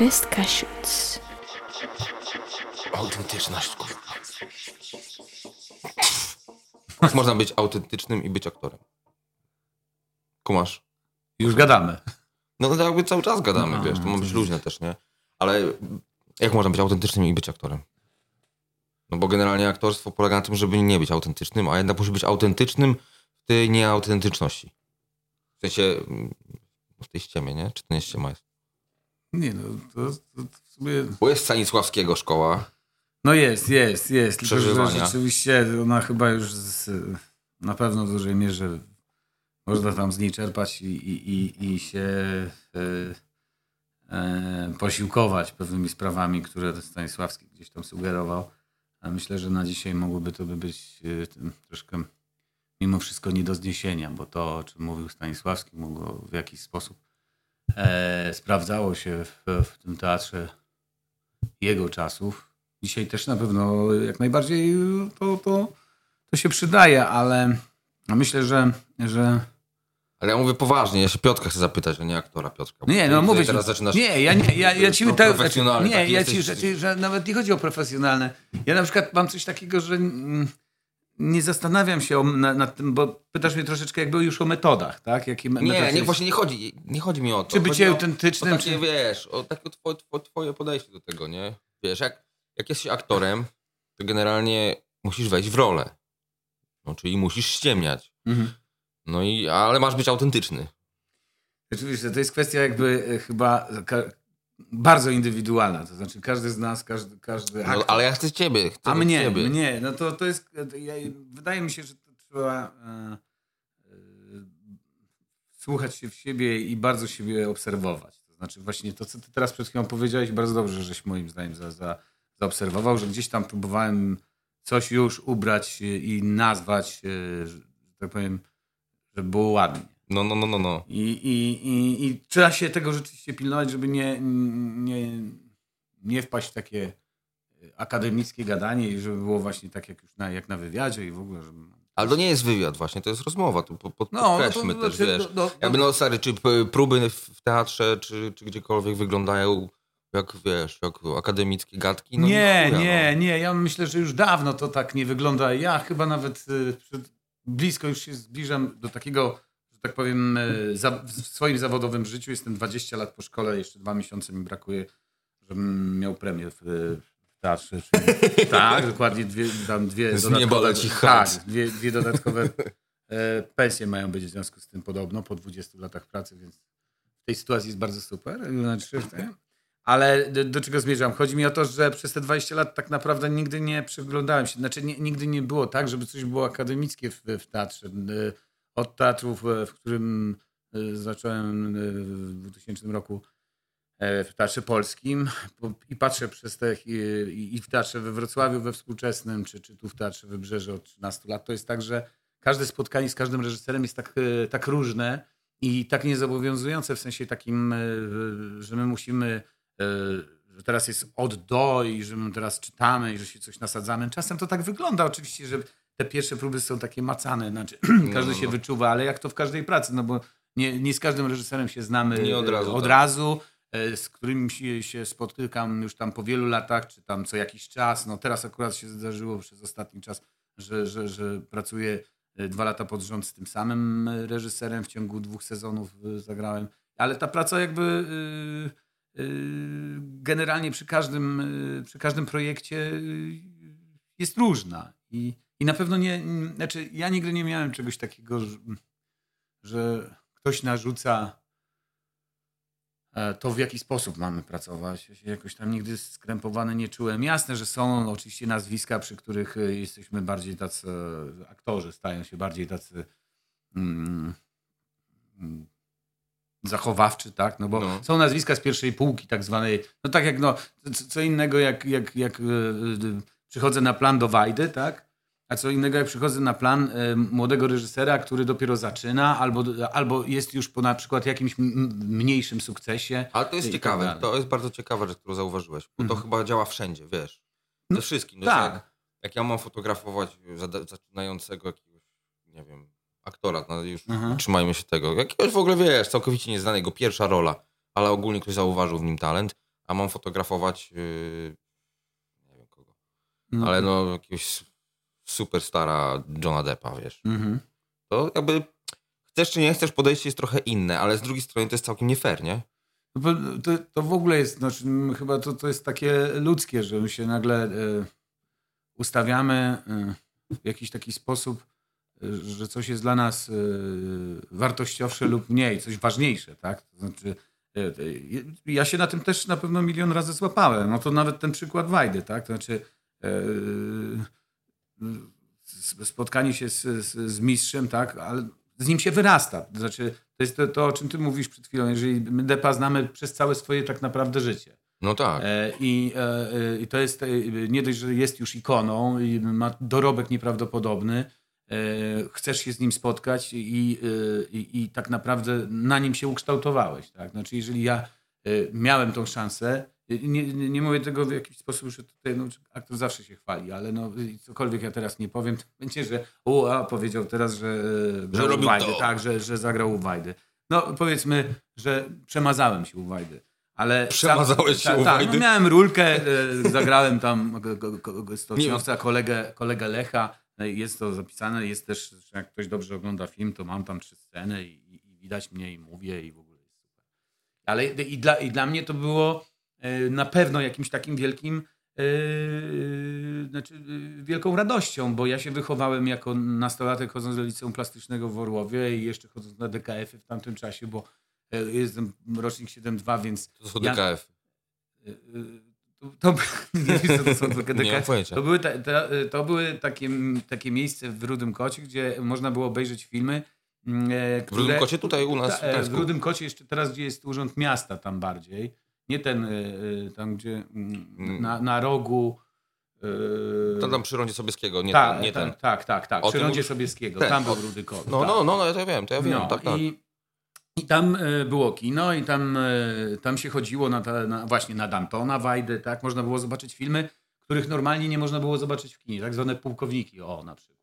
Trapestka Schütz. Autentyczność, kurwa. Jak można być autentycznym i być aktorem? Kumasz? Już gadamy. No to jakby cały czas gadamy, No, wiesz, to ma być luźne też, nie? Ale jak można być autentycznym i być aktorem? No bo generalnie aktorstwo polega na tym, żeby nie być autentycznym, a jednak musi być autentycznym w tej nieautentyczności. W sensie mm, w tej ściemie, nie? Czy to nie ściema jest? Nie no, to, to, to w sumie... Bo jest Stanisławskiego szkoła. No jest, jest, jest. Tylko, że rzeczywiście ona chyba już z, na pewno w dużej mierze można tam z niej czerpać i, i, i, i się e, e, posiłkować pewnymi sprawami, które Stanisławski gdzieś tam sugerował. A myślę, że na dzisiaj mogłoby to by być tym troszkę mimo wszystko nie do zniesienia, bo to, o czym mówił Stanisławski, mogło w jakiś sposób e, sprawdzało się w, w tym teatrze jego czasów. Dzisiaj też na pewno jak najbardziej to, to, to się przydaje, ale myślę, że, że Ale ja mówię poważnie, ja się Piotrka chcę zapytać, a nie aktora Piotrka. nie, no mówię teraz zaczynasz... nie, ja, nie, ja, ja ci tak, nie, ja jesteś- ci, że, że nawet nie chodzi o profesjonalne. Ja na przykład mam coś takiego, że mm, nie zastanawiam się o, na, nad tym, bo pytasz mnie troszeczkę jakby już o metodach, tak? Jakie Nie, nie, jest? właśnie nie chodzi, nie chodzi mi o to. Czy bycie Chodzi autentycznym, O takie, czy- wiesz, o takie twoje, twoje, podejście do tego, nie? Wiesz, jak, jak jesteś aktorem, to generalnie musisz wejść w rolę. No, czyli musisz ściemniać. Mhm. No i, ale masz być autentyczny. Rzeczywiście, to jest kwestia jakby e, chyba bardzo indywidualna. To znaczy każdy z nas, każdy, każdy No, ale ja chcę ciebie, chcę A mnie, ciebie. mnie, no to, to jest, ja, wydaje mi się, że to trzeba e, e, słuchać się w siebie i bardzo siebie obserwować. To znaczy właśnie to, co ty teraz przed chwilą powiedziałeś, bardzo dobrze, żeś moim zdaniem za, za, zaobserwował, że gdzieś tam próbowałem coś już ubrać i nazwać, że tak powiem, żeby było ładnie. No, no, no, no, no. I, i, i, I trzeba się tego rzeczywiście pilnować, żeby nie, nie, nie wpaść w takie akademickie gadanie i żeby było właśnie tak jak już na, jak na wywiadzie i w ogóle, żeby... Ale to nie jest wywiad właśnie, to jest rozmowa, to po- po- No, no to podkreślmy też, znaczy, wiesz. no, Jakby no stary, czy próby w teatrze, czy, czy gdziekolwiek wyglądają jak, wiesz, jak akademickie gadki? No nie, nie, nie. Ja myślę, że już dawno to tak nie wygląda. Ja chyba nawet przed, blisko już się zbliżam do takiego, tak powiem, za, w swoim zawodowym życiu. Jestem 20 lat po szkole, jeszcze dwa miesiące mi brakuje, żebym miał premię w, w teatrze. Czyli, tak, dokładnie dwie, tam dwie Z leci tak, dwie, dwie dodatkowe e, pensje mają być w związku z tym podobno po 20 latach pracy, więc w tej sytuacji jest bardzo super. Znaczy. Ale do, do czego zmierzam? Chodzi mi o to, że przez te 20 lat tak naprawdę nigdy nie przyglądałem się. Znaczy, nie, nigdy nie było tak, żeby coś było akademickie w, w teatrze. Od teatrów, e, w którym y, zacząłem y, w 2000 roku e, w Teatrze Polskim po- i patrzę przez te i, w Teatrze we Wrocławiu we współczesnym, czy, czy tu w Teatrze Wybrzeże od 13 lat, to jest tak, że każde spotkanie z każdym reżyserem jest tak, e, tak różne i tak niezobowiązujące w sensie takim, e, że my musimy, e, że teraz jest od do i że my teraz czytamy i że się coś nasadzamy. Czasem to tak wygląda oczywiście, że te pierwsze próby są takie macane, znaczy każdy no, się no. wyczuwa, ale jak to w każdej pracy, no bo nie, nie z każdym reżyserem się znamy Nie od razu, od tak. razu e, z którym się, spotykam już tam po wielu latach, czy tam co jakiś czas. No teraz akurat się zdarzyło przez ostatni czas, że, że, że pracuję e, dwa lata pod rząd z tym samym e, reżyserem. W ciągu dwóch sezonów e, zagrałem. Ale ta praca jakby e, e, generalnie przy każdym, e, przy każdym projekcie e, jest różna. I, I na pewno nie, znaczy ja nigdy nie miałem czegoś takiego, że, że ktoś narzuca e, to w jaki sposób mamy pracować. Ja się jakoś tam nigdy skrępowany nie czułem. Jasne, że są oczywiście nazwiska, przy których e, jesteśmy bardziej tacy, aktorzy stają się bardziej tacy mm, mm, zachowawczy, tak? No bo No. są nazwiska z pierwszej półki tak zwanej, no tak jak no, co, innego jak, jak, jak e, przychodzę na plan do Wajdy, tak? A co innego jak przychodzę na plan e, młodego reżysera, który dopiero zaczyna, albo, albo jest już po na przykład jakimś mniejszym sukcesie. Ale to jest tak ciekawe, to jest bardzo ciekawa rzecz, którą zauważyłeś, bo to Mhm. chyba działa wszędzie, wiesz. No, Ze wszystkim. No, tak. Jak, jak ja mam fotografować zaczynającego jakiegoś, nie wiem, aktora, no już Mhm. trzymajmy się tego, jakiegoś w ogóle, wiesz, całkowicie nieznanego, pierwsza rola, ale ogólnie ktoś zauważył w nim talent, a mam fotografować yy, nie wiem kogo, No. ale no jakiegoś superstara Johna Deppa, wiesz. Mhm. To jakby chcesz czy nie chcesz, podejście jest trochę inne, ale z drugiej strony to jest całkiem nie fair, nie? No to, to w ogóle jest, znaczy, chyba to, to jest takie ludzkie, że my się nagle e, ustawiamy e, w jakiś taki sposób, e, że coś jest dla nas wartościowsze lub mniej, coś ważniejsze, tak? To znaczy, ja się na tym też na pewno milion razy złapałem. No to nawet ten przykład Wajdy, tak? To znaczy spotkanie się z, z, z mistrzem, tak? Ale z nim się wyrasta. To znaczy, to jest to, to, o czym ty mówisz przed chwilą, jeżeli my Depa znamy przez całe swoje tak naprawdę życie. No tak. E, I, e, e, I to jest, nie dość, że jest już ikoną i ma dorobek nieprawdopodobny, chcesz się z nim spotkać i, i, i tak naprawdę na nim się ukształtowałeś. Tak? Znaczy, jeżeli ja miałem tą szansę, nie, nie, mówię tego w jakiś sposób, że tutaj no, aktor zawsze się chwali, ale no, cokolwiek ja teraz nie powiem, to będzie, że o, a powiedział teraz, że, e, grał u robił Wajdy, tak, że, że zagrał u Wajdy. No powiedzmy, że przemazałem się u Wajdy. Ale Przemazałeś się u tak, Wajdy? No miałem rulkę, e, zagrałem tam stoczniowca, kolegę, kolegę Lecha. No Jest to zapisane, jest też, że jak ktoś dobrze ogląda film, to mam tam trzy sceny i, i widać mnie i mówię i w ogóle jest super. Ale i dla, i dla mnie to było na pewno jakimś takim wielkim, e, znaczy e, wielką radością, bo ja się wychowałem jako nastolatek chodząc do liceum plastycznego w Orłowie i jeszcze chodząc na DKF-y w tamtym czasie, bo e, jestem rocznik 7.2, więc To są ja- DKF. To, to, nie wiem, co to są DKF. Nie mam pojęcia. To były, ta, ta, to były takie, takie miejsce w Rudym Kocie, gdzie można było obejrzeć filmy. mm, e, W Rudym Kocie tutaj u nas Ta, w e. Rudym Kocie jeszcze teraz, gdzie jest Urząd Miasta tam bardziej. Nie ten, e, e, tam gdzie mm, na, na rogu. e, To tam przy rondzie Sobieskiego, nie, tak, ten, nie tak, ten. tak, tak, tak. O Przy Rondzie? Sobieskiego. Ten, Tam był Rudy Kot. No, tak. no, no, no, ja to wiem, to ja wiem, No, tak, tak. I, I tam było kino i tam, tam się chodziło na, ta, na właśnie na Dantona Wajdę, tak? Można było zobaczyć filmy, których normalnie nie można było zobaczyć w kinie, tak zwane pułkowniki, o na przykład.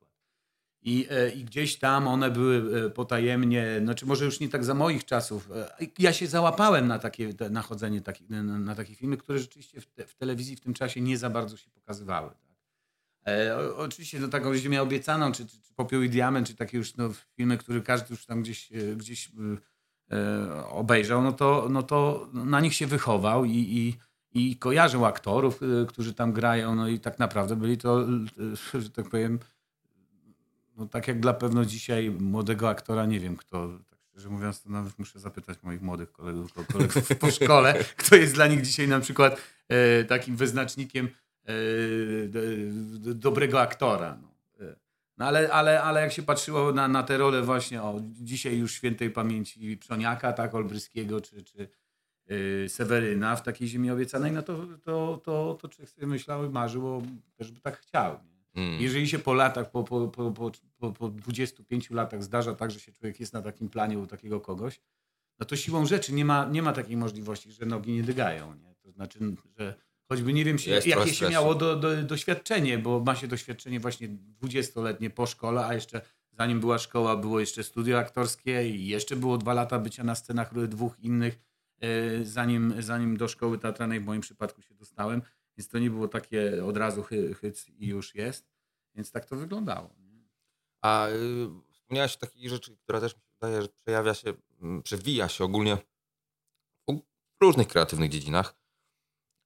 I, e, I gdzieś tam one były e, potajemnie, znaczy może już nie tak za moich czasów. e, Ja się załapałem na takie te- na chodzenie taki, na, na takie filmy, które rzeczywiście w, te, w telewizji w tym czasie nie za bardzo się pokazywały. Tak? E, o, oczywiście no, taką ziemię obiecaną, czy, czy, czy Popiół i Diament, czy takie już no, filmy, które każdy już tam gdzieś, gdzieś e, obejrzał, no to, no to na nich się wychował i, i, i kojarzył aktorów, którzy tam grają, no i tak naprawdę byli to, że tak powiem, no tak jak dla pewno dzisiaj młodego aktora, nie wiem kto, tak szczerze mówiąc, to nawet muszę zapytać moich młodych kolegów, ko- kolegów po szkole, kto jest dla nich dzisiaj na przykład e, takim wyznacznikiem e, do, do, dobrego aktora. No. E, No ale, ale, ale jak się patrzyło na, na tę rolę właśnie o dzisiaj już świętej pamięci Przoniaka, tak, Olbryskiego, czy, czy y, Seweryna w takiej ziemi obiecanej, no to, to, to, to człowiek sobie myślał i marzył, o, też by tak chciał. Nie? Mm. Jeżeli się po latach, po, po, po, po, po, po 25 latach zdarza tak, że się człowiek jest na takim planie u takiego kogoś, no to siłą rzeczy nie ma, nie ma takiej możliwości, że nogi nie dygają. Nie? To znaczy, że choćby nie wiem, się, jakie się stresu. miało do, do, doświadczenie, bo ma się doświadczenie właśnie 20-letnie po szkole, a jeszcze zanim była szkoła, było jeszcze studio aktorskie i jeszcze było dwa lata bycia na scenach dwóch innych, e, zanim, zanim do szkoły teatralnej w moim przypadku się dostałem. Więc to nie było takie od razu chy, hyc i już jest. Więc tak to wyglądało. nie? A y, wspomniałeś o takiej rzeczy, która też mi się wydaje, że przejawia się, mm, przewija się ogólnie w różnych kreatywnych dziedzinach,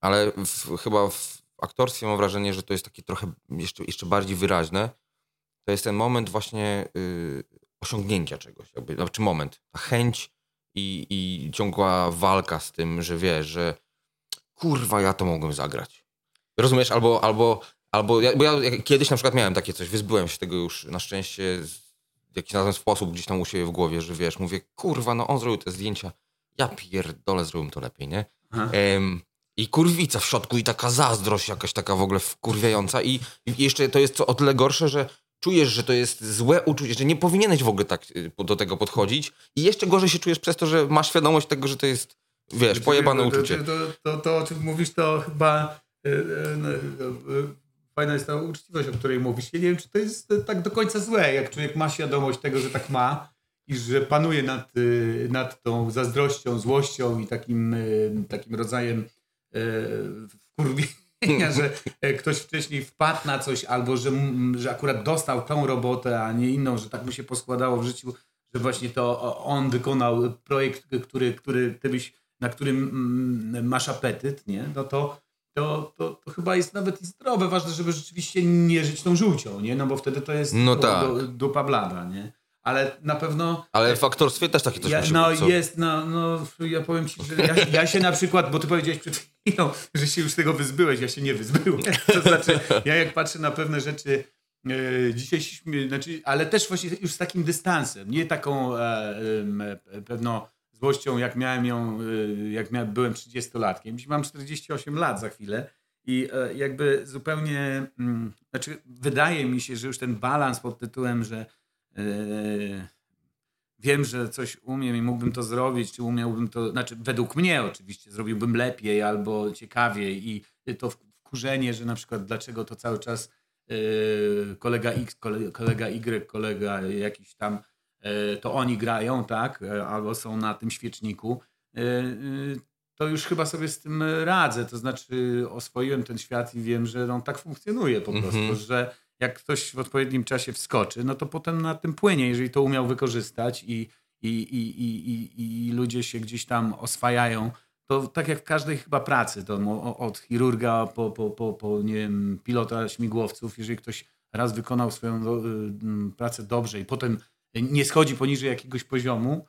ale w, chyba w aktorstwie mam wrażenie, że to jest takie trochę jeszcze, jeszcze bardziej wyraźne. To jest ten moment właśnie y, osiągnięcia czegoś, jakby, znaczy moment, ta chęć i, i ciągła walka z tym, że wiesz, że kurwa, ja to mogłem zagrać. Rozumiesz? Albo, albo, albo ja, bo ja kiedyś na przykład miałem takie coś, wyzbyłem się tego już na szczęście w jakiś razem sposób gdzieś tam u siebie w głowie, że wiesz, mówię, kurwa, no on zrobił te zdjęcia, ja pierdolę, zrobiłem to lepiej, nie? Em, I kurwica w środku i taka zazdrość jakaś taka w ogóle wkurwiająca i, i jeszcze to jest co o tyle gorsze, że czujesz, że to jest złe uczucie, że nie powinieneś w ogóle tak y, do tego podchodzić i jeszcze gorzej się czujesz przez to, że masz świadomość tego, że to jest, wiesz, pojebane uczucie. To, to, to, to, o czym mówisz, to chyba fajna jest ta uczciwość, o której mówisz. Ja nie wiem, czy to jest e, tak do końca złe, jak człowiek ma świadomość tego, że tak ma i że panuje nad, e, nad tą zazdrością, złością i takim, e, takim rodzajem wkurwienia, że e, ktoś wcześniej wpadł na coś albo że, że akurat dostał tą robotę, a nie inną, że tak mu się poskładało w życiu, że właśnie to on wykonał projekt, który, który ty byś, na którym mm, masz apetyt, nie? No to, to, to, to chyba jest nawet i zdrowe. Ważne, żeby rzeczywiście nie żyć tą żółcią, nie? No bo wtedy to jest No tak. do, dupa blada, nie? Ale na pewno Ale w aktorstwie też takie coś ja, musi no być, jest, no, no ja powiem ci, że ja, ja się na przykład, bo ty powiedziałeś przed chwilą, że się już tego wyzbyłeś, ja się nie wyzbyłem. To znaczy, ja jak patrzę na pewne rzeczy, e, dzisiaj się znaczy, ale też właśnie już z takim dystansem, nie taką e, e, pewną złością, jak miałem ją, e, jak miałem, byłem 30-latkiem. Dziś mam 48 lat za chwilę i e, jakby zupełnie, mm, znaczy wydaje mi się, że już ten balans pod tytułem, że e, wiem, że coś umiem i mógłbym to zrobić, czy umiałbym to, znaczy według mnie oczywiście zrobiłbym lepiej albo ciekawiej i to wkurzenie, że na przykład dlaczego to cały czas e, kolega X, kole- kolega Y, kolega jakiś tam, to oni grają, tak, e, albo są na tym świeczniku, e, e, to już chyba sobie z tym radzę, to znaczy oswoiłem ten świat i wiem, że on tak funkcjonuje po prostu, Mhm. że jak ktoś w odpowiednim czasie wskoczy, no to potem na tym płynie, jeżeli to umiał wykorzystać i, i, i, i, i, i ludzie się gdzieś tam oswajają, to tak jak w każdej chyba pracy, to od chirurga po, po, po, po nie wiem, pilota śmigłowców, jeżeli ktoś raz wykonał swoją mm, pracę dobrze i potem nie schodzi poniżej jakiegoś poziomu,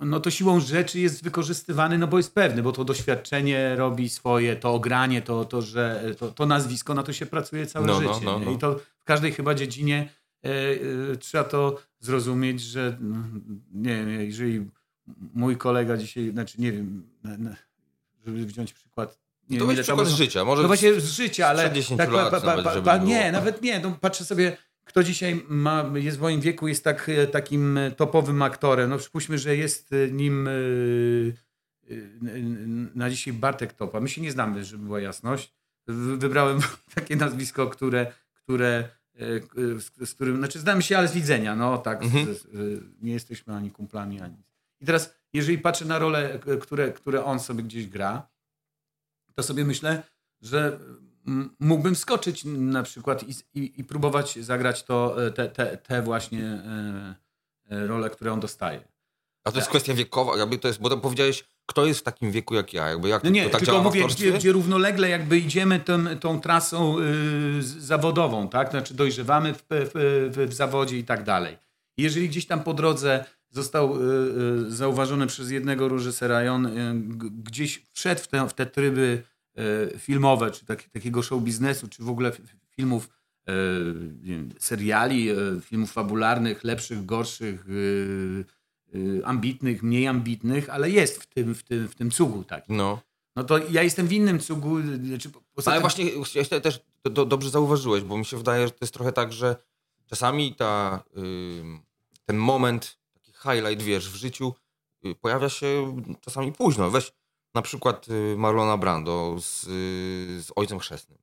no to siłą rzeczy jest wykorzystywany, no bo jest pewny, bo to doświadczenie robi swoje, to ogranie, to, to że to, to nazwisko, na to się pracuje całe No, no, życie. no, no. I to w każdej chyba dziedzinie e, e, trzeba to zrozumieć, że mm, nie wiem, jeżeli mój kolega dzisiaj, znaczy nie wiem, żeby wziąć przykład. Nie To wiem, weź ile przykład z życia. Może no właśnie z życia, ale. 10 lat nie, nawet nie. No, patrzę sobie, kto dzisiaj ma, jest w moim wieku, jest tak, e, takim e, topowym aktorem. No przypuśćmy, że jest e, nim na dzisiaj Bartek Topa. My się nie znamy, żeby była jasność. Wy- Wybrałem takie nazwisko, które, które z, z którym, znaczy znamy się, ale z widzenia, no tak, Mhm. z, nie jesteśmy ani kumplami, ani. I teraz, jeżeli patrzę na role, które, które on sobie gdzieś gra, to sobie myślę, że mógłbym skoczyć na przykład i, i, i próbować zagrać to, e, te, te, te właśnie e, e, role, które on dostaje. A to jest kwestia wiekowa, jakby to jest, bo tam powiedziałeś, kto jest w takim wieku jak ja, jakby jak No nie, to tak tylko mówię, gdzie, gdzie równolegle jakby idziemy tą, tą trasą y, zawodową, tak? Znaczy dojrzewamy w, w, w, zawodzie i tak dalej. Jeżeli gdzieś tam po drodze został y, y, zauważony przez jednego reżysera i on gdzieś wszedł w te, w te tryby filmowe, czy tak, takiego show biznesu, czy w ogóle filmów, wiem, seriali, y, filmów fabularnych, lepszych, gorszych, ambitnych, mniej ambitnych, ale jest w tym, w tym, w tym cugu takim. No. No to ja jestem w innym cugu. Znaczy, Ale tym- właśnie ja też to dobrze zauważyłeś, bo mi się wydaje, że to jest trochę tak, że czasami ta, ten moment, taki highlight, wiesz, w życiu y, pojawia się czasami późno. Weź na przykład y, Marlona Brando z, y, z Ojcem Chrzestnym.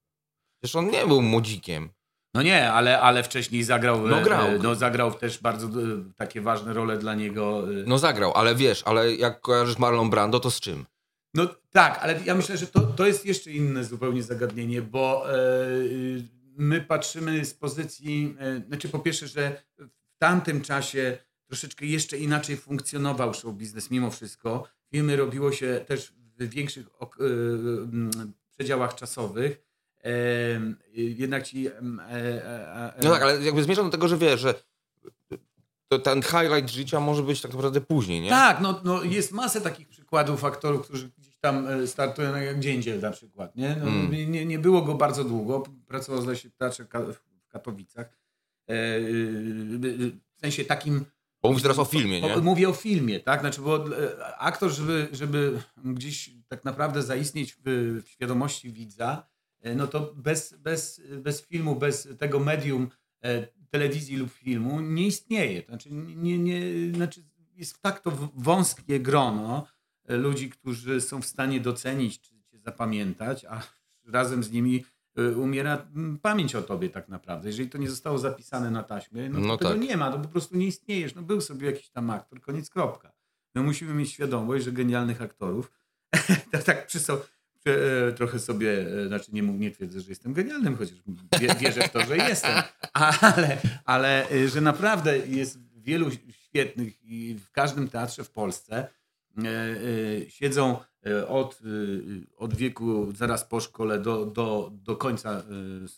Przecież on nie był młodzikiem. No nie, ale, ale wcześniej zagrał. No e, grał. e, No, zagrał też bardzo e, takie ważne role dla niego. No zagrał, ale wiesz, ale jak kojarzysz Marlon Brando, to z czym? No tak, ale ja myślę, że to, to jest jeszcze inne zupełnie zagadnienie, bo e, my patrzymy z pozycji, znaczy po pierwsze, że w tamtym czasie troszeczkę jeszcze inaczej funkcjonował show biznes mimo wszystko. Filmy robiło się też większych m, przedziałach czasowych. E, jednak ci... e, e, No tak, ale jakby zmierzam do tego, że wiesz, że to ten highlight życia może być tak naprawdę później, nie? Tak, no, no jest masę takich przykładów aktorów, którzy gdzieś tam startują, jak Dziędziel na przykład, nie? No, Mm. nie- nie, było go bardzo długo, pracował zdaje się w Teatrze w Katowicach. E, e, w sensie takim... Bo mówisz teraz o filmie, nie? Mówię o filmie, tak? Znaczy, bo e, aktor, żeby, żeby gdzieś tak naprawdę zaistnieć w, w świadomości widza, e, no to bez, bez, bez filmu, bez tego medium e, telewizji lub filmu nie istnieje. Znaczy, nie, nie, znaczy jest tak to wąskie grono ludzi, którzy są w stanie docenić czy cię zapamiętać, a razem z nimi umiera mm, pamięć o tobie tak naprawdę. Jeżeli to nie zostało zapisane na taśmie, no to No tego tak. nie ma, to po prostu nie istniejesz. No był sobie jakiś tam aktor, koniec kropka. My musimy mieć świadomość, że genialnych aktorów, to tak przyso, e, trochę sobie, e, znaczy nie, nie twierdzę, że jestem genialnym, chociaż wie- wierzę w to, że jestem, ale, ale e, że naprawdę jest wielu świetnych i w każdym teatrze w Polsce siedzą e, od, e, od wieku zaraz po szkole do, do, do końca e,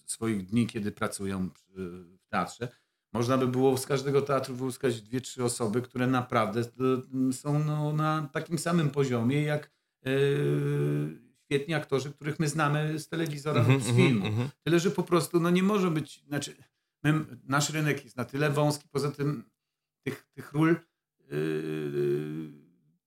swoich dni, kiedy pracują w teatrze. Można by było z każdego teatru wyłuskać dwie, trzy osoby, które naprawdę e, są no, na takim samym poziomie jak e, świetni aktorzy, których my znamy z telewizora Mhm, lub z mhm, filmu. mhm. Tyle, że po prostu no nie może być, znaczy my, nasz rynek jest na tyle wąski, poza tym tych, tych ról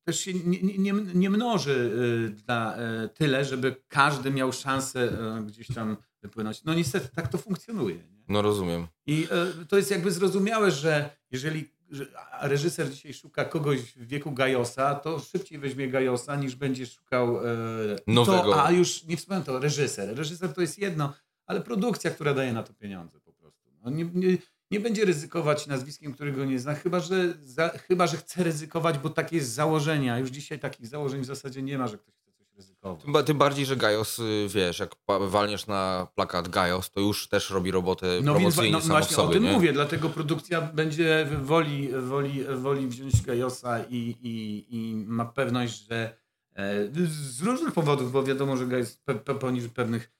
też się nie, nie, nie, mnoży yy, dla, yy, tyle, żeby każdy miał szansę yy, gdzieś tam wypłynąć. No niestety tak to funkcjonuje. Nie? No rozumiem. I to jest jakby zrozumiałe, że jeżeli reżyser dzisiaj szuka kogoś w wieku Gajosa, to szybciej weźmie Gajosa niż będzie szukał Nowego. To, a już nie wspomnę to, reżyser. Reżyser to jest jedno, ale produkcja, która daje na to pieniądze po prostu. No nie, nie, nie będzie ryzykować nazwiskiem, którego nie zna, chyba że, za, chyba, że chce ryzykować, bo takie jest założenie, a już dzisiaj takich założeń w zasadzie nie ma, że ktoś chce coś ryzykować. Tym, tym bardziej, że Gajos, y, wiesz, jak walniesz na plakat Gajos, to już też robi robotę No więc no, właśnie sobie, o tym nie? mówię, dlatego produkcja będzie woli, woli, woli wziąć Gajosa i, i, i ma pewność, że e, z różnych powodów, bo wiadomo, że Gajos pe, pe, poniżej pewnych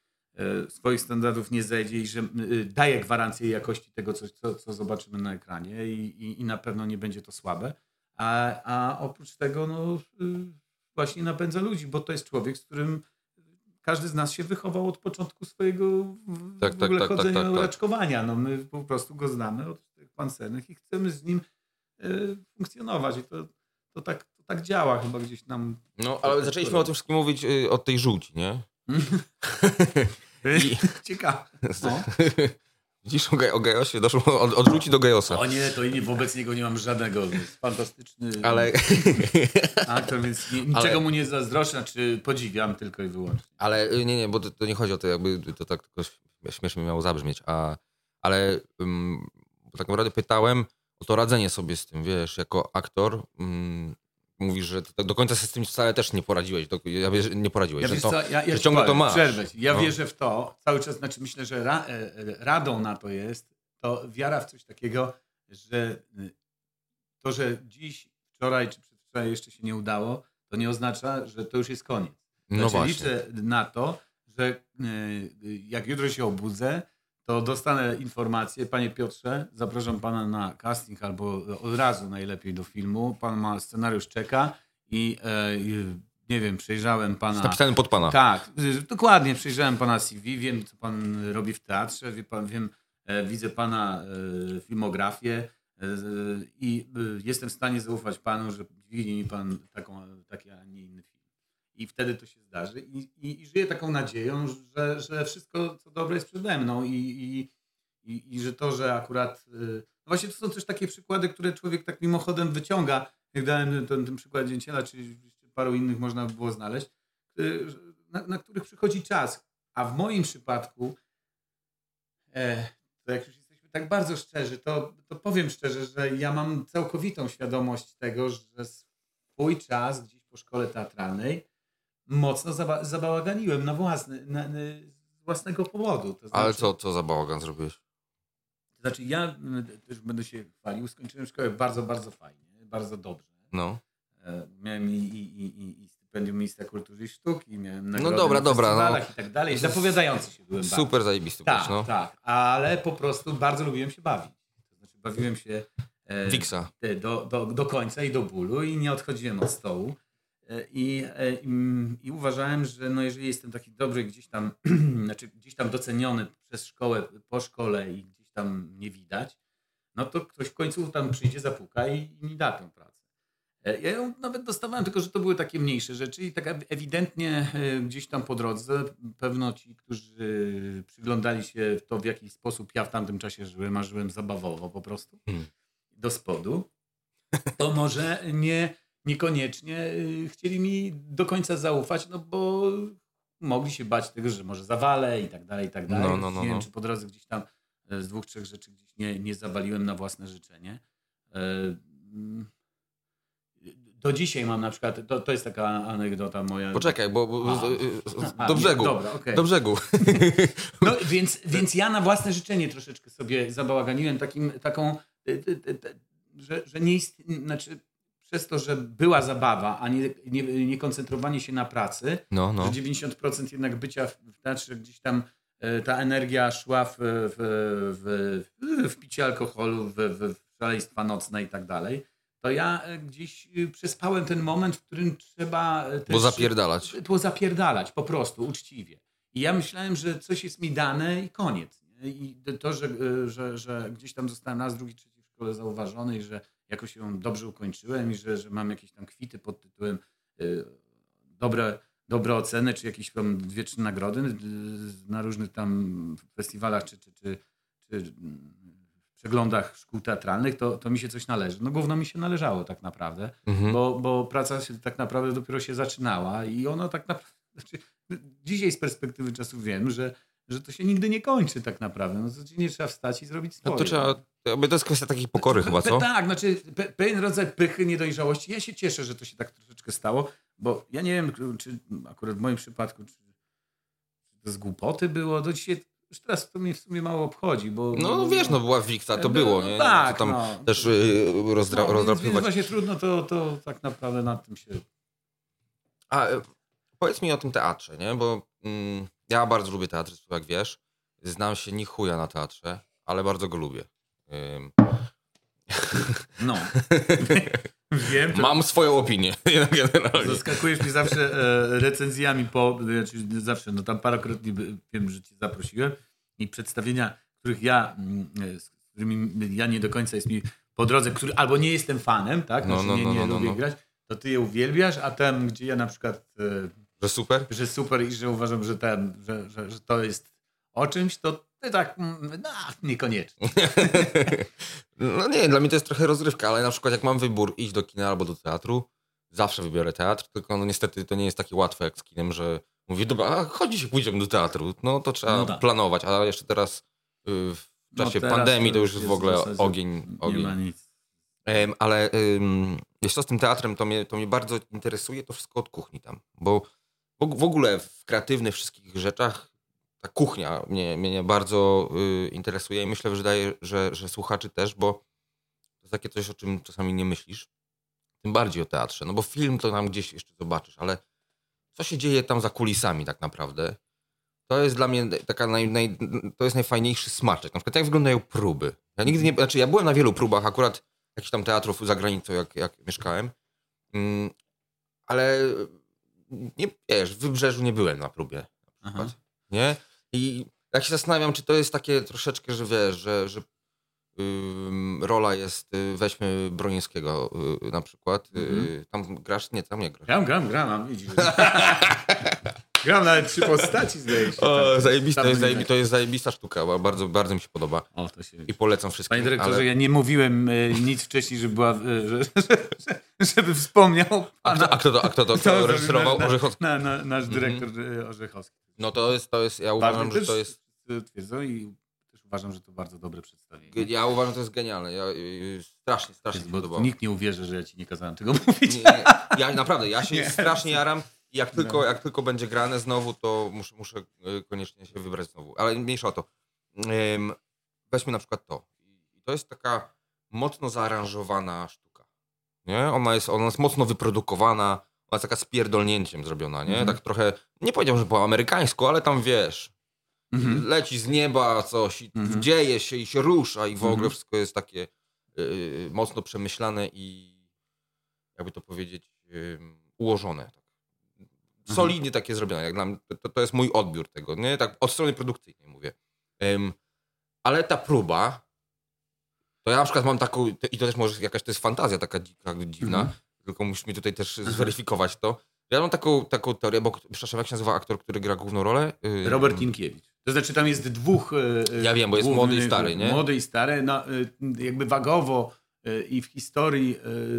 swoich standardów nie zejdzie i że e, daje gwarancję jakości tego, co, co, co zobaczymy na ekranie i, i, i na pewno nie będzie to słabe. A, a oprócz tego no, y, właśnie napędza ludzi, bo to jest człowiek, z którym każdy z nas się wychował od początku swojego w, Tak, w tak, ogóle tak, tak, chodzenia, tak, tak. raczkowania. No, my po prostu go znamy od tych pancernych i chcemy z nim e, funkcjonować. I to, to, tak, to tak działa chyba gdzieś nam. No, ale zaczęliśmy o tym wszystkim mówić y, od tej żółci, nie? I- Ciekawe. No. Widzisz, o, Gaj- o Gajosie doszło od, od żółci do Gajosa. O nie, to nie, wobec niego nie mam żadnego. Jest fantastyczny Ale, aktor, więc nie, niczego Ale- mu nie zazdroszczę, znaczy podziwiam tylko i wyłącznie. ale y, nie, nie, bo to, to nie chodzi o to, jakby to tak tylko śmiesznie miało zabrzmieć, a, ale bo tak naprawdę pytałem o to radzenie sobie z tym, wiesz, jako aktor. Ym, mówisz, że do końca sobie z tym wcale też nie poradziłeś. Do, ja wierzę, nie poradziłeś, Ja, że wiesz to, ja, ja że ci ciągle powiem, to masz. Przerwę. Ja No. wierzę w to cały czas, znaczy myślę, że ra, e, e, radą na to jest to wiara w coś takiego, że y, to, że dziś, wczoraj czy przedwczoraj jeszcze się nie udało, to nie oznacza, że to już jest koniec. No Znaczy, właśnie. liczę na to, że y, y, jak jutro się obudzę, to dostanę informację, panie Piotrze, zapraszam pana na casting albo od razu najlepiej do filmu. Pan ma scenariusz, czeka i e, nie wiem, przejrzałem pana. Napisany pod pana. Tak, y, dokładnie przejrzałem pana CV, wiem co pan robi w teatrze, wie pan, wiem, e, widzę pana e, filmografię e, i e, jestem w stanie zaufać panu, że dźwignie mi pan taką, taki, a nie inny film. I wtedy to się zdarzy. I, i, i żyję taką nadzieją, że, że wszystko co dobre jest przede mną. I, i, i, i że to, że akurat... e, No właśnie to są też takie przykłady, które człowiek tak mimochodem wyciąga, jak dałem ten, ten przykład Dzięciela, czy jeszcze paru innych można by było znaleźć, y, na, na których przychodzi czas. A w moim przypadku, e, to jak już jesteśmy tak bardzo szczerzy, to, to powiem szczerze, że ja mam całkowitą świadomość tego, że swój czas gdzieś po szkole teatralnej mocno zaba zabałaganiłem na własny, na, na, z własnego powodu. To Ale znaczy- co, co za bałagan zrobiłeś? To znaczy ja też będę się chwalił, skończyłem szkołę bardzo, bardzo fajnie, bardzo dobrze. No. E, Miałem i, i, i, i- stypendium Ministra Kultury i Sztuki, miałem nagrody dobra, na dobra, no. i tak dalej. Zapowiadający się byłem bardzo. Super zajebisty Tak, no. tak, ale po prostu bardzo lubiłem się bawić. To znaczy e, i. E, I, i, uważałem, że no jeżeli jestem taki dobry gdzieś tam, znaczy gdzieś tam doceniony przez szkołę, po szkole i gdzieś tam nie widać, no to ktoś w końcu tam przyjdzie, zapuka i, i mi da tę pracę. E, Ja ją nawet dostawałem, tylko że to były takie mniejsze rzeczy i tak ewidentnie gdzieś tam po drodze pewno ci, którzy przyglądali się to, w jaki sposób ja w tamtym czasie żyłem, a żyłem zabawowo po prostu, Hmm. do spodu, to może nie, niekoniecznie y, chcieli mi do końca zaufać, no bo mogli się bać tego, że może zawalę i tak dalej, i tak dalej. No, no, no, nie wiem, no. czy po drodze gdzieś tam e, z dwóch, trzech rzeczy gdzieś nie, nie zawaliłem na własne życzenie. E, mm, do dzisiaj mam na przykład, to, to jest taka anegdota moja. Poczekaj, bo, bo A. z- A, do brzegu. dobra, okej. Do brzegu. No więc, więc ja na własne życzenie troszeczkę sobie zabałaganiłem takim, taką, y, y, y, y, że, że nie ist... znaczy przez to, że była zabawa, a nie, nie, nie koncentrowanie się na pracy, No, no. że 90% jednak bycia w, teatrze gdzieś tam e, ta energia szła w, w, w, w picie alkoholu, w, w, w szaleństwa nocne i tak dalej, to ja e, gdzieś y, przespałem ten moment, w którym trzeba e. Bo zapierdalać. Było zapierdalać, po prostu, uczciwie. I ja myślałem, że coś jest mi dane i koniec. nie? I to, że, że, że gdzieś tam zostałem raz, drugi, trzeci w szkole zauważony i że jakoś ją dobrze ukończyłem i że, że mam jakieś tam kwity pod tytułem y, dobre, dobre oceny, czy jakieś tam dwie, trzy nagrody y, na różnych tam festiwalach, czy, czy, czy, czy mm, przeglądach szkół teatralnych, to, to mi się coś należy. No gówno mi się należało tak naprawdę Mhm. bo, bo praca się tak naprawdę dopiero się zaczynała i ono tak naprawdę, znaczy, dzisiaj z perspektywy czasu wiem, że, że to się nigdy nie kończy tak naprawdę. No to nie trzeba wstać i zrobić swoje. No to trzeba. To jest kwestia takiej pokory chyba, co? Tak, znaczy pe, pewien rodzaj pychy, niedojrzałości. Ja się cieszę, że to się tak troszeczkę stało, bo ja nie wiem, czy akurat w moim przypadku, czy, to z głupoty było, do dzisiaj już teraz to mnie w sumie mało obchodzi, bo... No wiesz, no była Wiksa, to No, było, no nie? tak, Co tam no. też y, rozdra, no, więc, więc rozdrapywać. właśnie trudno to, to tak naprawdę nad tym się... A e, powiedz mi o tym teatrze, nie? Bo mm, ja bardzo lubię teatr, jak wiesz. Znam się ni chuja na teatrze, ale bardzo go lubię. No. Wiem, to Mam swoją opinię zaskakujesz mnie zawsze e, recenzjami po, znaczy zawsze, no tam parokrotnie wiem, że cię zaprosiłem i przedstawienia, których ja, mm, e, z którymi ja nie do końca jest mi po drodze, który, albo nie jestem fanem, tak, No, znaczy no, nie, no, nie no, no, lubię no. grać, to ty je uwielbiasz, a tam, gdzie ja na przykład, e, Że super? że super i że uważam, że ten, że, że, że to jest o czymś, to ty tak, mm, no, niekoniecznie. No nie, dla mnie to jest trochę rozrywka, ale na przykład jak mam wybór iść do kina albo do teatru, zawsze wybiorę teatr, tylko no niestety to nie jest takie łatwe jak z kinem, że mówię, dobra, a chodzi się, pójdziemy do teatru. No to trzeba No tak. planować, a jeszcze teraz y, w No czasie teraz pandemii to już jest w ogóle w zasadzie ogień. Nie ma ogień. nic. Em, ale wiesz co, z tym teatrem to mnie, to mnie bardzo interesuje to wszystko od kuchni tam, bo w ogóle w kreatywnych wszystkich rzeczach ta kuchnia mnie, mnie bardzo y, interesuje i myślę, że, daje, że, że słuchaczy też, bo to jest takie coś, o czym czasami nie myślisz. Tym bardziej o teatrze, no bo film to tam gdzieś jeszcze zobaczysz, ale co się dzieje tam za kulisami tak naprawdę, to jest dla mnie taka naj, naj, to jest najfajniejszy smaczek. Na przykład jak wyglądają próby. Ja nigdy nie, znaczy ja byłem na wielu próbach akurat jakichś tam teatrów za granicą, jak, jak mieszkałem, mm, ale nie, wiesz, w Wybrzeżu nie byłem na próbie na przykład, nie? I jak się zastanawiam, czy to jest takie troszeczkę, że wiesz, że, że ym, rola jest, y, weźmy Broniewskiego y, na przykład, y, Mhm. tam grasz? Nie, tam nie grasz. Gram, gram, gram, widzisz. gram nawet trzy postaci, zdaje się. O, zajebista, to, jest zajebi, to jest zajebista sztuka, bo bardzo, bardzo mi się podoba O, to się... i polecam wszystkim. Panie dyrektorze, ale... ja nie mówiłem e, nic wcześniej, żeby, była, e, że, że, żeby wspomniał A kto, a kto to, a kto to, kto reżyserował na, Orzechowski? na, na, Nasz dyrektor e, Orzechowski. No to jest, to jest, ja uważam, że to jest, twierdzą i też uważam, że to bardzo dobre przedstawienie. ja uważam, że to jest genialne. Ja, y, strasznie, strasznie mi Bo podobało. nikt nie uwierzy, że ja ci nie kazałem tego mówić. Nie, nie, ja naprawdę, ja się Nie. strasznie jaram jak tylko, No. jak tylko będzie grane znowu, to muszę, muszę y, koniecznie się wybrać znowu. Ale mniejsza o to. Weźmy na przykład to. I to jest taka mocno zaaranżowana sztuka. Nie? Ona, jest, ona jest mocno wyprodukowana, ona jest taka z pierdolnięciem zrobiona, nie? Mhm. Tak trochę, nie powiedziałbym, że po amerykańsku, ale tam wiesz, Mhm. leci z nieba coś i Mhm. dzieje się i się rusza i w ogóle Mhm. wszystko jest takie y, mocno przemyślane i jakby to powiedzieć y, ułożone. Tak. Mhm. Solidnie takie zrobione. Jak dla mnie, to, to jest mój odbiór tego, nie? Tak od strony produkcyjnej mówię. Ym, ale ta próba, to ja na przykład mam taką, i to też może jakaś to jest fantazja taka dzika, dziwna, Mhm. tylko musisz mi tutaj też zweryfikować to. Ja mam taką, taką teorię, bo przepraszam, jak się nazywa aktor, który gra główną rolę? Robert Inkiewicz. To znaczy tam jest dwóch... e, Ja wiem, bo jest młody i stary, nie? Młody i stary. No, e, jakby wagowo i w historii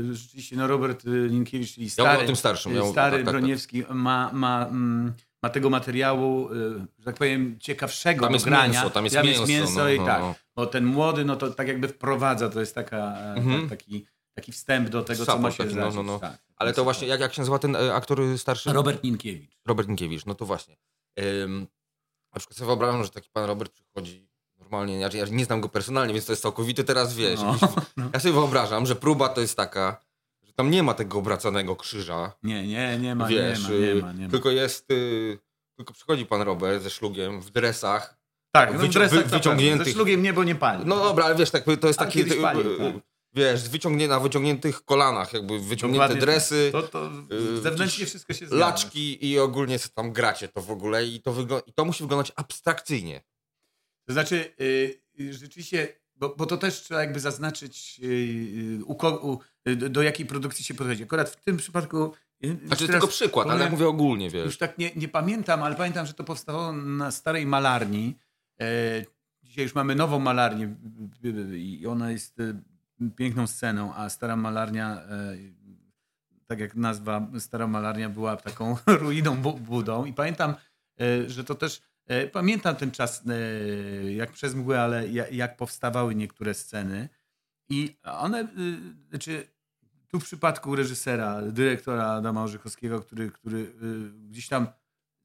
e, rzeczywiście no Robert e, Linkiewicz, czyli Ja stary, tym starszym. Ja e, stary tak, tak, tak. Broniewski ma, ma, mm, ma tego materiału, e, że tak powiem, ciekawszego Tam jest grania. mięso, tam jest mięso, no, i no, tak. no. Bo ten młody, no to tak jakby wprowadza, to jest taka, e, Mhm. taki, taki wstęp do tego, co ma się taki, no, zdarzyć. no, no. Tak. Ale to właśnie, jak, jak się nazywa ten e, aktor starszy? Robert Ninkiewicz. Robert Minkiewicz, no to właśnie. Ym, na przykład sobie wyobrażam, że taki pan Robert przychodzi normalnie, ja, ja nie znam go personalnie, więc to jest całkowity teraz, wiesz. No, no. Ja sobie wyobrażam, że próba to jest taka, że tam nie ma tego obracanego krzyża, Nie, nie, nie ma, wiesz, nie ma, nie y, ma, nie ma. tylko jest, y, tylko przychodzi pan Robert ze szlugiem w dresach. Tak, no wycią- w dresach wy- wyciągniętych-. Ze szlugiem niebo nie pali. No dobra, ale wiesz, tak, to jest Ale taki, y, y, tak. wiesz, wyciągnie, na wyciągniętych kolanach, jakby wyciągnięte Dokładnie dresy, To, to y, zewnętrznie wszystko się zgadza. laczki i ogólnie co tam gracie to w ogóle i to, wygl- i to musi wyglądać abstrakcyjnie. To znaczy, y, y, rzeczywiście, bo, bo to też trzeba jakby zaznaczyć, y, y, u, u, do, jakiej produkcji się podchodzi. Akurat w tym przypadku. y, Znaczy tylko przykład, ale ja mówię ogólnie, wiesz. Już tak nie, nie pamiętam, ale pamiętam, że to powstało na starej malarni. E, dzisiaj już mamy nową malarnię i ona jest piękną sceną, a stara malarnia, e, tak jak nazwa stara malarnia była taką ruiną, bu- budą. I pamiętam, e, że to też, pamiętam ten czas e, jak przez mgłę, ale ja- jak powstawały niektóre sceny. I one, y, znaczy tu w przypadku reżysera, dyrektora Adama Orzechowskiego, który, który gdzieś tam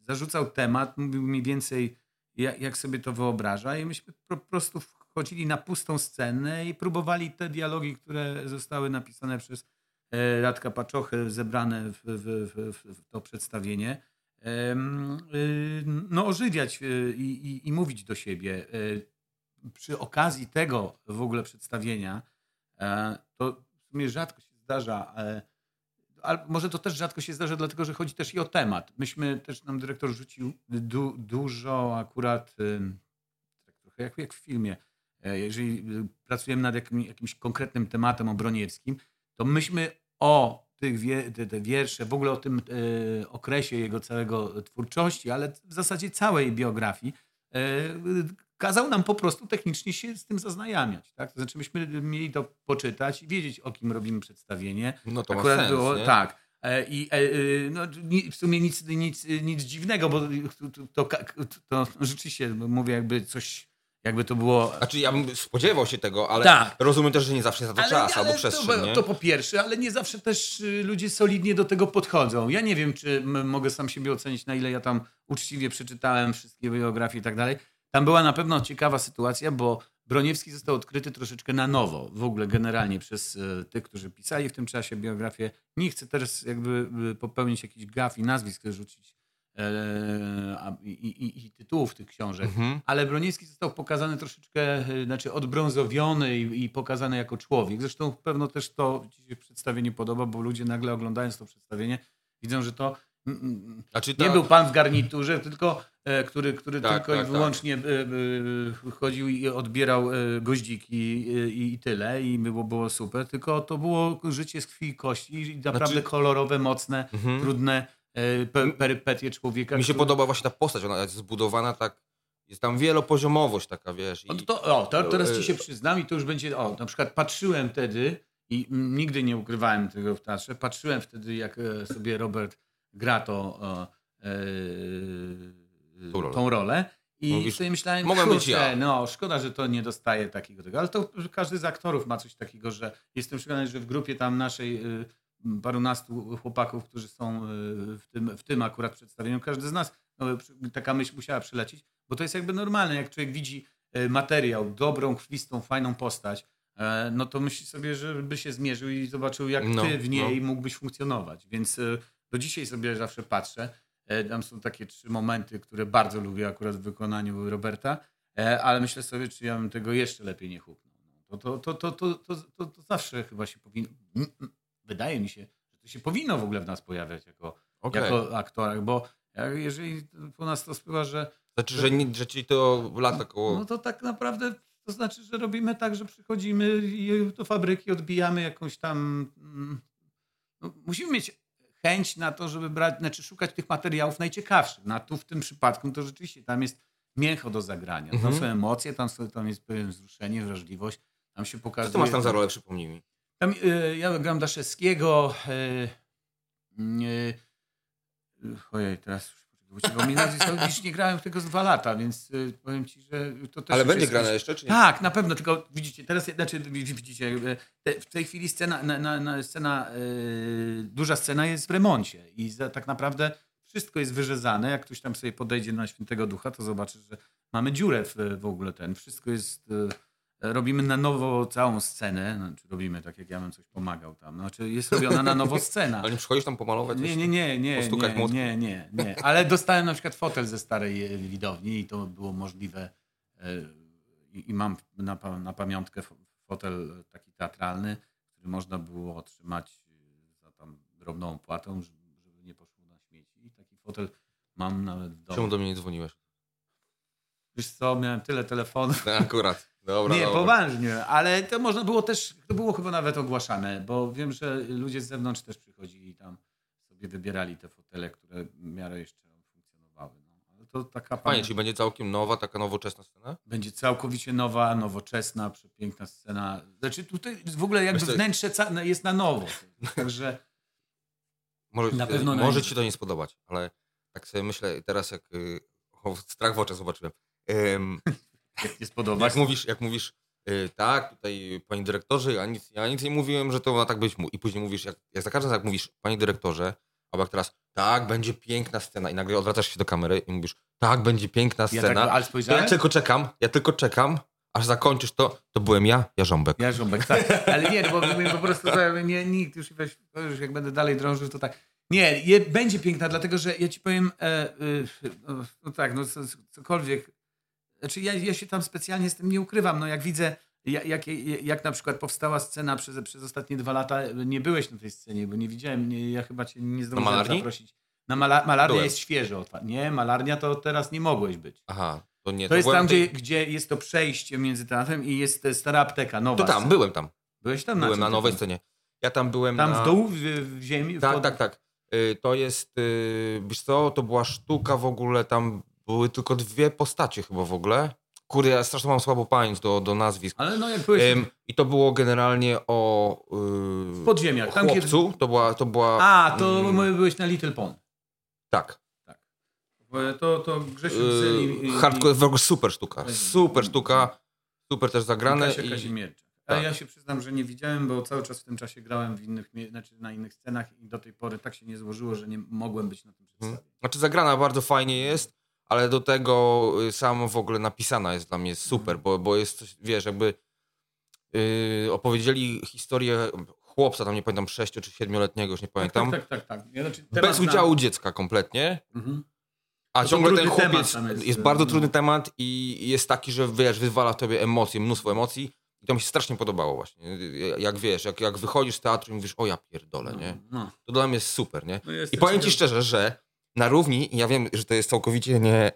zarzucał temat, mówił mniej więcej, jak, sobie to wyobraża, i myśmy po prostu wchodzili na pustą scenę i próbowali te dialogi, które zostały napisane przez e, Radka Paczochę, zebrane w, w, w, w, to przedstawienie, no ożywiać y, i, i, i mówić do siebie. Y, Przy okazji tego w ogóle przedstawienia, e, to w sumie rzadko się zdarza, e, ale może to też rzadko się zdarza, dlatego że chodzi też i o temat. Myśmy też nam dyrektor rzucił du, dużo akurat, tak trochę jak, jak w filmie. E, Jeżeli y, pracujemy nad jakim, jakimś konkretnym tematem obroniewskim, to myśmy o tych wie, te, te wiersze, w ogóle o tym e, okresie jego całego twórczości, ale w zasadzie całej biografii, e, kazał nam po prostu technicznie się z tym zaznajamiać. Tak? To znaczy myśmy mieli to poczytać i wiedzieć, o kim robimy przedstawienie. No to Akurat ma sens, było nie? tak. E, I no, w sumie nic, nic, nic dziwnego, bo to, to, to, to rzeczywiście mówię jakby coś, jakby to było... Znaczy ja bym spodziewał się tego, ale Tak. rozumiem też, że nie zawsze jest na to czas albo przestrzeń, to, nie? to po pierwsze, ale nie zawsze też y, ludzie solidnie do tego podchodzą. Ja nie wiem, czy mogę sam siebie ocenić, na ile ja tam uczciwie przeczytałem wszystkie biografie i tak dalej. Tam była na pewno ciekawa sytuacja, bo Broniewski został odkryty troszeczkę na nowo, w ogóle generalnie przez y, tych, którzy pisali w tym czasie biografię. Nie chcę teraz jakby y, popełnić jakichś gaf i nazwisk rzucić i, i, i tytułów tych książek. Mhm. Ale Broniewski został pokazany troszeczkę, y, znaczy odbrązowiony i, i pokazany jako człowiek. Zresztą pewno też to ci się przedstawienie podoba, bo ludzie nagle oglądając to przedstawienie widzą, że to Znaczy nie ta- był pan w garniturze, tylko e, który, który Tak, tylko tak, i wyłącznie e, e, chodził i odbierał e, goździki i, tyle i było, było super, tylko to było życie z krwi i kości i naprawdę Znaczy- kolorowe, mocne, Mhm. trudne e, perypetie człowieka. Mi się który- podoba właśnie ta postać, ona jest zbudowana tak, jest tam wielopoziomowość taka, wiesz. I, to, o, to, teraz e, ci się przyznam i to już będzie, o, na przykład patrzyłem wtedy i nigdy nie ukrywałem tego w teatrze, patrzyłem wtedy jak e, sobie Robert gra to, e, e, Tą rolę. tą rolę i Mówisz, sobie myślałem, mogę być ja. no szkoda, że to nie dostaje takiego tego, ale to każdy z aktorów ma coś takiego, że jestem przekonany, że w grupie tam naszej y, parunastu chłopaków, którzy są y, w tym, w tym akurat przedstawieniu, każdy z nas, no, taka myśl musiała przylecieć, bo to jest jakby normalne, jak człowiek widzi y, materiał, dobrą, krwistą, fajną postać, e, no to myśli sobie, że by się zmierzył i zobaczył, jak No, ty w niej mógłbyś funkcjonować. Więc y, do dzisiaj sobie zawsze patrzę. E, Tam są takie trzy momenty, które bardzo lubię akurat w wykonaniu Roberta, e, ale myślę sobie, czy ja bym tego jeszcze lepiej nie huknął. No, To, to, to, to, to, to, to zawsze chyba się powinno. Wydaje mi się, że to się powinno w ogóle w nas pojawiać jako, Okej. jako aktorach, bo jeżeli u nas to spływa, że Znaczy, że, nie, że ci to lata koło... no to tak naprawdę to znaczy, że robimy tak, że przychodzimy do fabryki, odbijamy jakąś tam. mm, No, musimy mieć chęć na to, żeby brać, znaczy szukać tych materiałów najciekawszych. No, a tu w tym przypadku to rzeczywiście tam jest mięcho do zagrania. Tam Mhm. są emocje, tam, są, tam jest pewien wzruszenie, wrażliwość. Tam się Co pokazuje. ty masz tam za rolę, przypomnij mi? Tam, y, ja gram Daszewskiego. Y, y, ojej, teraz już Bo mi nazwisko już nie grałem tego z dwa lata, więc powiem ci, że to też Ale będzie jest grane coś- jeszcze, czy nie? Tak, na pewno, tylko widzicie, teraz, znaczy widzicie, w tej chwili scena, na, na, na scena y, duża scena jest w remoncie i za, tak naprawdę wszystko jest wyrzezane. Jak ktoś tam sobie podejdzie na Świętego Ducha, to zobaczy, że mamy dziurę w, w ogóle ten. Wszystko jest, y, robimy na nowo całą scenę, znaczy robimy tak, jak ja bym coś pomagał tam. Znaczy jest robiona na nowo scena. Ale nie przychodzisz tam pomalować? Nie, nie, nie, nie, Postukać nie, nie, nie, nie. Ale dostałem na przykład fotel ze starej e, widowni i to było możliwe. e, I, mam na, na pamiątkę fo- fotel taki teatralny, który można było otrzymać za tam drobną opłatą, żeby nie poszło na śmieci. I taki fotel mam nawet w Czemu domu. do mnie nie dzwoniłeś? Wiesz co, miałem tyle telefonów. No, akurat. Dobra, nie, dobra. poważnie, ale to można było też, to było chyba nawet ogłaszane, bo wiem, że ludzie z zewnątrz też przychodzili i tam sobie wybierali te fotele, które w miarę jeszcze funkcjonowały. No. Ale to taka Fajnie, pamię- czyli będzie całkiem nowa, taka nowoczesna scena? będzie całkowicie nowa, nowoczesna, przepiękna scena. Znaczy tutaj w ogóle jakby Myślę- wnętrze ca- jest na nowo. Także Może, Na pewno na może ci to nie spodobać, ale tak sobie myślę teraz, jak o, strach w oczach zobaczyłem. Nie spodoba jak mówisz, jak mówisz y, tak, tutaj panie dyrektorze, ja nic, ja nic nie mówiłem, że to ma tak być. I później mówisz, jak, jak za każdym razem jak mówisz, panie dyrektorze, albo jak teraz, tak, będzie piękna scena i nagle odwracasz się do kamery i mówisz, tak, będzie piękna ja scena. tak, ale spojrzałem, ja tylko czekam, ja tylko czekam, aż zakończysz to, to byłem ja, Jarząbek. Ja żąbek, tak. Ale nie, bo po prostu nie, nikt już, weź, już jak będę dalej drążył, to tak. Nie, je, będzie piękna, dlatego że ja ci powiem, e, e, no, no tak, no co, cokolwiek. Znaczy ja, ja się tam specjalnie z tym nie ukrywam. No jak widzę, jak, jak, jak na przykład powstała scena przez, przez ostatnie dwa lata, nie byłeś na tej scenie, bo nie widziałem, nie, ja chyba cię nie zdążyłem zaprosić. Na mala, malarnia Byłem. jest świeżo. Nie, malarnia to teraz nie mogłeś być. Aha, to nie. To jest byłem tam, tej- gdzie, gdzie jest to przejście między teatrem i jest e, stara apteka, nowa. To tam, scena. byłem tam. Byłeś tam Byłem na ty nowej scenie. Ja tam byłem Tam na... w dół, w, w ziemi? w Tak, pod- tak, tak. Y, To jest, y, wiesz co, to była sztuka w ogóle, tam były tylko dwie postacie chyba w ogóle. Kurde, ja strasznie mam słabo pamięć do, do nazwisk. Ale no jak byłeś Ym, I to było generalnie o w yy, podziemiach. Tam, kiedy... chłopcu. To była, to była... A, to mm, byłeś na Little Pond. Tak. To, to Grzesiu Yy, i, hardcore, w ogóle super sztuka. Super sztuka. Super też zagrane. Kasia I, Kazimierczak. A tak. ja się przyznam, że nie widziałem, bo cały czas w tym czasie grałem w innych, znaczy na innych scenach i do tej pory tak się nie złożyło, że nie mogłem być na tym przedstawieniu. Znaczy zagrana bardzo fajnie jest, ale do tego y, samo w ogóle napisana jest dla mnie super, bo, bo jest coś, wiesz, jakby yy, opowiedzieli historię chłopca, tam nie pamiętam, 6 czy 7-letniego, już nie pamiętam, Tak, tak, tak. tak. Ja, znaczy, bez na- udziału dziecka kompletnie, Mhm. a ciągle ten chłopiec jest, jest, bardzo no. trudny temat i jest taki, że wiesz, wyzwala w tobie emocje, mnóstwo emocji i to mi się strasznie podobało właśnie, jak wiesz, jak, jak wychodzisz z teatru i mówisz, o ja pierdolę, nie? No. To dla mnie jest super, nie? No I powiem ci szczerze, że na równi, i ja wiem, że to jest całkowicie nie.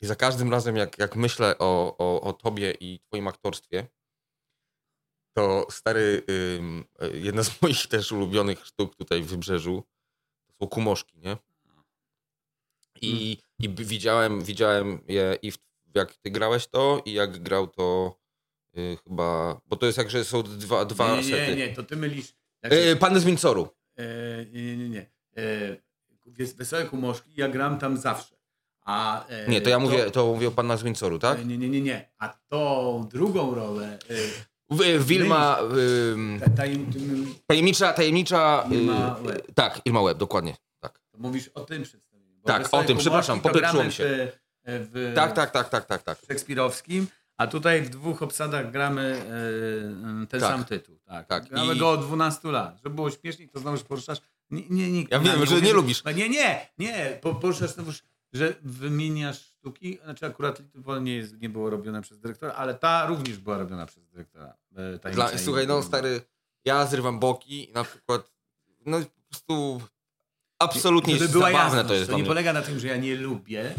I za każdym razem, jak, jak myślę o, o, o tobie i twoim aktorstwie, to stary, e, jedna z moich też ulubionych sztuk tutaj w Wybrzeżu to są kumoszki, nie? I, i b- widziałem, widziałem je i w, jak ty grałeś to, i jak grał to y, chyba. Bo to jest jak, że są dwa, dwa nie, nie, sety. nie, nie, to ty mylisz. Znaczy, Y, Pan z Wincoru. E, nie, nie, nie. E, Wesołe Kumoszki, ja gram tam zawsze. A, e, Nie, to ja mówię, to mówię o Pana z Wincoru, tak? e, Nie, nie, nie, nie. A tą drugą rolę, e, W- Wilma. ta, tajem, Tajemnicza, tajemnicza. Irma y, Łeb. tak, Irma Web, dokładnie. Tak, to mówisz o tym przedstawieniu. Tak, Wesołe o tym, Kumoszki przepraszam, to mi się. W, tak, tak, tak, tak, tak. tak. szekspirowskim, a tutaj w dwóch obsadach gramy e, ten Tak. sam tytuł. Tak. Tak, Gramy i- go od 12 lat. Żeby było śmieszniej, to znowuż poruszasz. Nie, nie, nikt Ja wiem, że uwierzy. nie lubisz. Nie, nie, nie. Po, poruszasz znowuż, że wymieniasz sztuki. Znaczy akurat Pony nie, jest, nie było robione przez dyrektora, ale ta również była robiona przez dyrektora. e, Dla, słuchaj, no stary, ja zrywam boki i na przykład, no po prostu absolutnie jest była zabawne jasność, to jest to nie polega na tym, że ja nie lubię,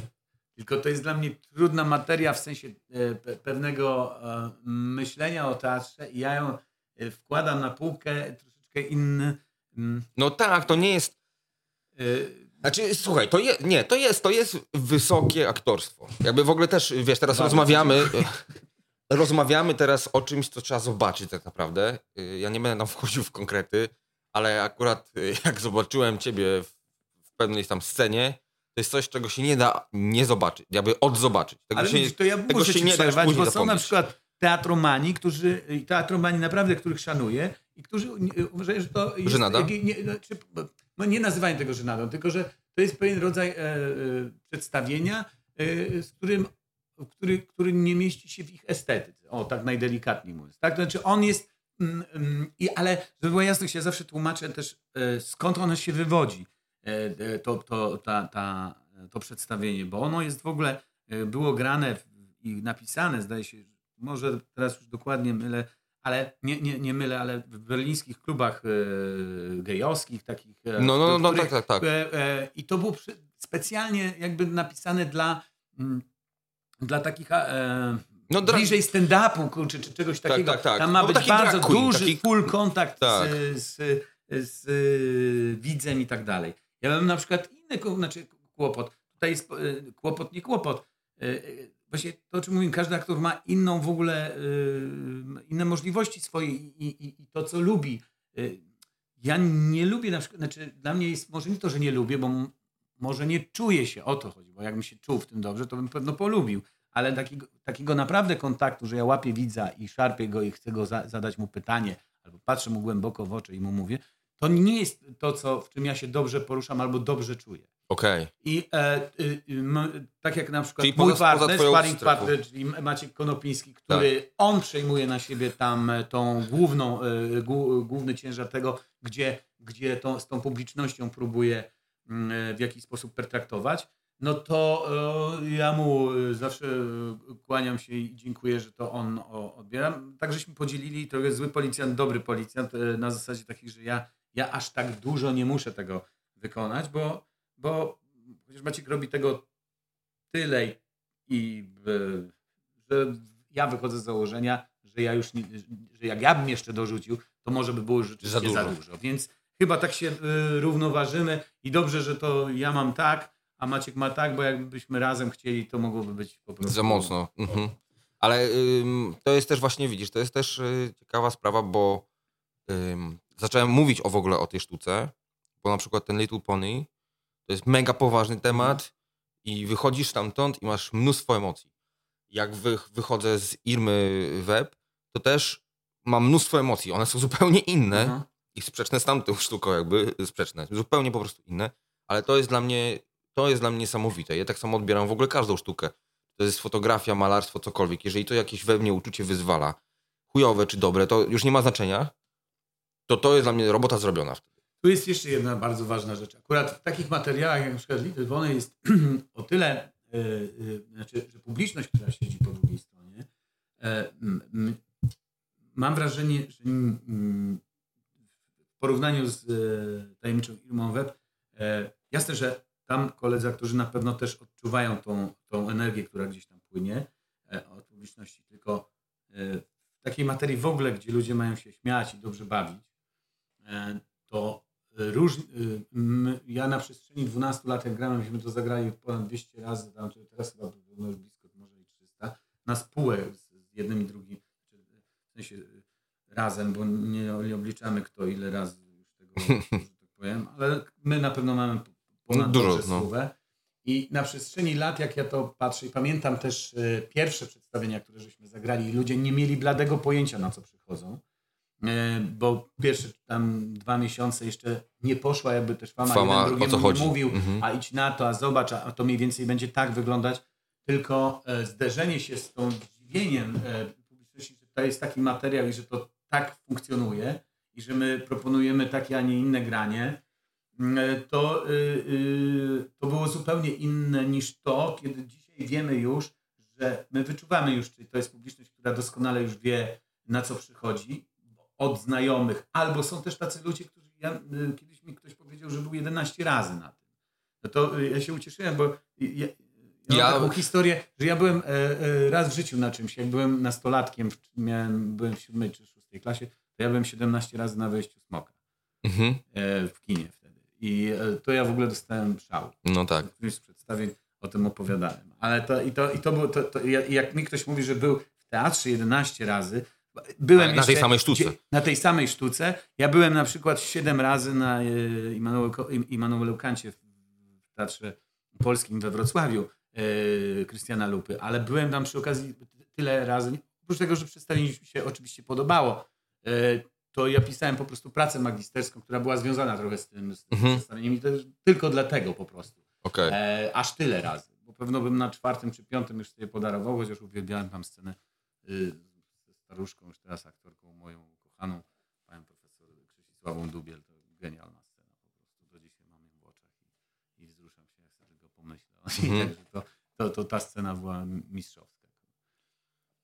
tylko to jest dla mnie trudna materia w sensie e, pe, pewnego e, myślenia o teatrze i ja ją wkładam na półkę troszeczkę inny. Mm, No tak, to nie jest, e, znaczy słuchaj, to je, nie, to jest, to jest wysokie aktorstwo. Jakby w ogóle też, wiesz, teraz Dobra, rozmawiamy, rozmawiamy teraz o czymś, co trzeba zobaczyć tak naprawdę. Y, Ja nie będę tam wchodził w konkrety, ale akurat y, jak zobaczyłem ciebie w, w pewnej tam scenie, to jest coś, czego się nie da nie zobaczyć, jakby odzobaczyć. Tego Ale się, widzisz, to ja tego się nie da już bo są na przykład teatromani, którzy, teatromani naprawdę, których szanuję i którzy uważają, że to jest... Żenada? Nie, znaczy, no nie nazywają tego żenadą, tylko że to jest pewien rodzaj e, e, przedstawienia, e, z którym, który, który nie mieści się w ich estetyce. O, tak najdelikatniej mówiąc. Tak? To znaczy on jest... Mm, mm, i, ale żeby była jasność, ja zawsze tłumaczę też, skąd ono się wywodzi, to, to, ta, ta, to przedstawienie, bo ono jest w ogóle, było grane i napisane, zdaje się, może teraz już dokładnie mylę, ale nie, nie, nie mylę, ale w berlińskich klubach e, gejowskich, takich. e, No, no, no, no których- tak, tak, tak. E, I to było przy, specjalnie jakby napisane dla, mm, dla takich No, dra- bliżej stand-upu kurczę, czy czegoś Tak, takiego. tak, tak. Tam ma No, być bardzo queen, duży taki- full kontakt Tak. z, z, z e, widzem i tak dalej. Ja mam na przykład inny znaczy, kłopot. Tutaj jest kłopot, nie kłopot. Właśnie to, o czym mówię, każdy aktor ma inną w ogóle, e, inne możliwości swoje i, i, i to, co lubi. E, Ja nie lubię na przykład, znaczy dla mnie jest może nie to, że nie lubię, bo może nie czuję się, o to chodzi, bo jakbym się czuł w tym dobrze, to bym pewno polubił, ale takiego, takiego naprawdę kontaktu, że ja łapię widza i szarpię go i chcę go za, zadać mu pytanie, albo patrzę mu głęboko w oczy i mu mówię, to nie jest to, co, w czym ja się dobrze poruszam albo dobrze czuję. Okej. I e, y, y, m, tak jak na przykład Czyli mój poza- poza partner, twoją sparring strefą. partner, czyli Maciek Konopiński, który on przejmuje na siebie tam e, tą główną, głó- główny ciężar tego, gdzie, gdzie tą, z tą publicznością próbuje e, w jakiś sposób pertraktować, no to ja mu zawsze kłaniam się i dziękuję, że to on o, odbiera. Tak żeśmy podzielili trochę zły policjant, dobry policjant na zasadzie takich, że ja, ja aż tak dużo nie muszę tego wykonać, bo, bo chociaż Maciek robi tego tyle i- i e, że ja wychodzę z założenia, że ja już nie, że jak ja bym jeszcze dorzucił, to może by było rzeczywiście Za za dużo. dużo. Więc chyba tak się y, równoważymy i dobrze, że to ja mam tak, a Maciek ma tak, bo jakbyśmy razem chcieli, to mogłoby być po prostu Za mocno. Mhm. Ale ym, to jest też właśnie, widzisz, to jest też y, ciekawa sprawa, bo zacząłem mówić o w ogóle o tej sztuce, bo na przykład ten Little Pony to jest mega poważny temat i wychodzisz stamtąd i masz mnóstwo emocji. Jak wy, wychodzę z Irmy Web, to też mam mnóstwo emocji. One są zupełnie inne Mhm. i sprzeczne z tamtą sztuką jakby, sprzeczne, zupełnie po prostu inne, ale to jest dla mnie, to jest dla mnie niesamowite. Ja tak samo odbieram w ogóle każdą sztukę. To jest fotografia, malarstwo, cokolwiek. Jeżeli to jakieś we mnie uczucie wyzwala, chujowe czy dobre, to już nie ma znaczenia, to to jest dla mnie robota zrobiona wtedy. Tu jest jeszcze jedna bardzo ważna rzecz. Akurat w takich materiałach, jak na przykład jest o tyle, y, y, znaczy, że publiczność, która siedzi po drugiej stronie, e, mam wrażenie, że w porównaniu z e, tajemniczą Irmą Web, e, jasne, że tam koledzy aktorzy na pewno też odczuwają tą, tą energię, która gdzieś tam płynie e, od publiczności, tylko e, w takiej materii w ogóle, gdzie ludzie mają się śmiać i dobrze bawić, e, to róż, y, ja na przestrzeni 12 lat, jak grałem, myśmy to zagrali ponad 200 razy, tam, teraz chyba było już blisko, może i 300, na spółę z, jednym i drugim, w sensie y, razem, bo nie, nie obliczamy kto ile razy już tego, tak powiem, ale my na pewno mamy ponad Dużo, no. spółę. I na przestrzeni lat, jak ja to patrzę, i pamiętam też y, pierwsze przedstawienia, które żeśmy zagrali, i ludzie nie mieli bladego pojęcia, na co przychodzą. E, bo pierwsze tam dwa miesiące jeszcze nie poszła jakby też fama, Fama, jeden o drugiemu co nie chodzi. mówił, Mhm. a idź na to, a zobacz, a to mniej więcej będzie tak wyglądać. Tylko e, zderzenie się z tą zdziwieniem e, publiczności, że to jest taki materiał i że to tak funkcjonuje i że my proponujemy takie, a nie inne granie, mm, to, y, y, to było zupełnie inne niż to, kiedy dzisiaj wiemy już, że my wyczuwamy już, czy to jest publiczność, która doskonale już wie, na co przychodzi, od znajomych, albo są też tacy ludzie, którzy, ja, y, kiedyś mi ktoś powiedział, że był 11 razy na tym. No to y, ja się ucieszyłem, bo ja, ja, Ja- mam taką historię, że ja byłem e, e, raz w życiu na czymś, jak byłem nastolatkiem, miałem, byłem w siódmej czy szóstej klasie, to ja byłem 17 razy na wejściu Smoka Mhm. e, w kinie wtedy. I to ja w ogóle dostałem szał. No tak. W którymś z przedstawień o tym opowiadałem. Ale to i to, i to było, to, to, ja- jak mi ktoś mówi, że był w teatrze 11 razy, byłem na tej samej sztuce. na tej samej sztuce. Ja byłem na przykład 7 razy na e, Immanuel- Im- Immanuelu Kancie w teatrze polskim we Wrocławiu e, Krystiana Lupy, ale byłem tam przy okazji tyle razy, oprócz tego, że przedstawienie mi się oczywiście podobało, e, to ja pisałem po prostu pracę magisterską, która była związana trochę z tym, z tym Mhm. przedstawieniem i to tylko dlatego po prostu. E, aż tyle razy. Bo pewno bym na czwartym czy piątym już sobie podarował, chociaż uwielbiałem tam scenę y, staruszką, już teraz aktorką moją ukochaną, panią profesor Krzesisławą Dubiel. To genialna scena po prostu. Do dzisiaj mam ją w oczach i, i wzruszam się, jak sobie tylko pomyślę. Także to, to, to ta scena była mistrzowska.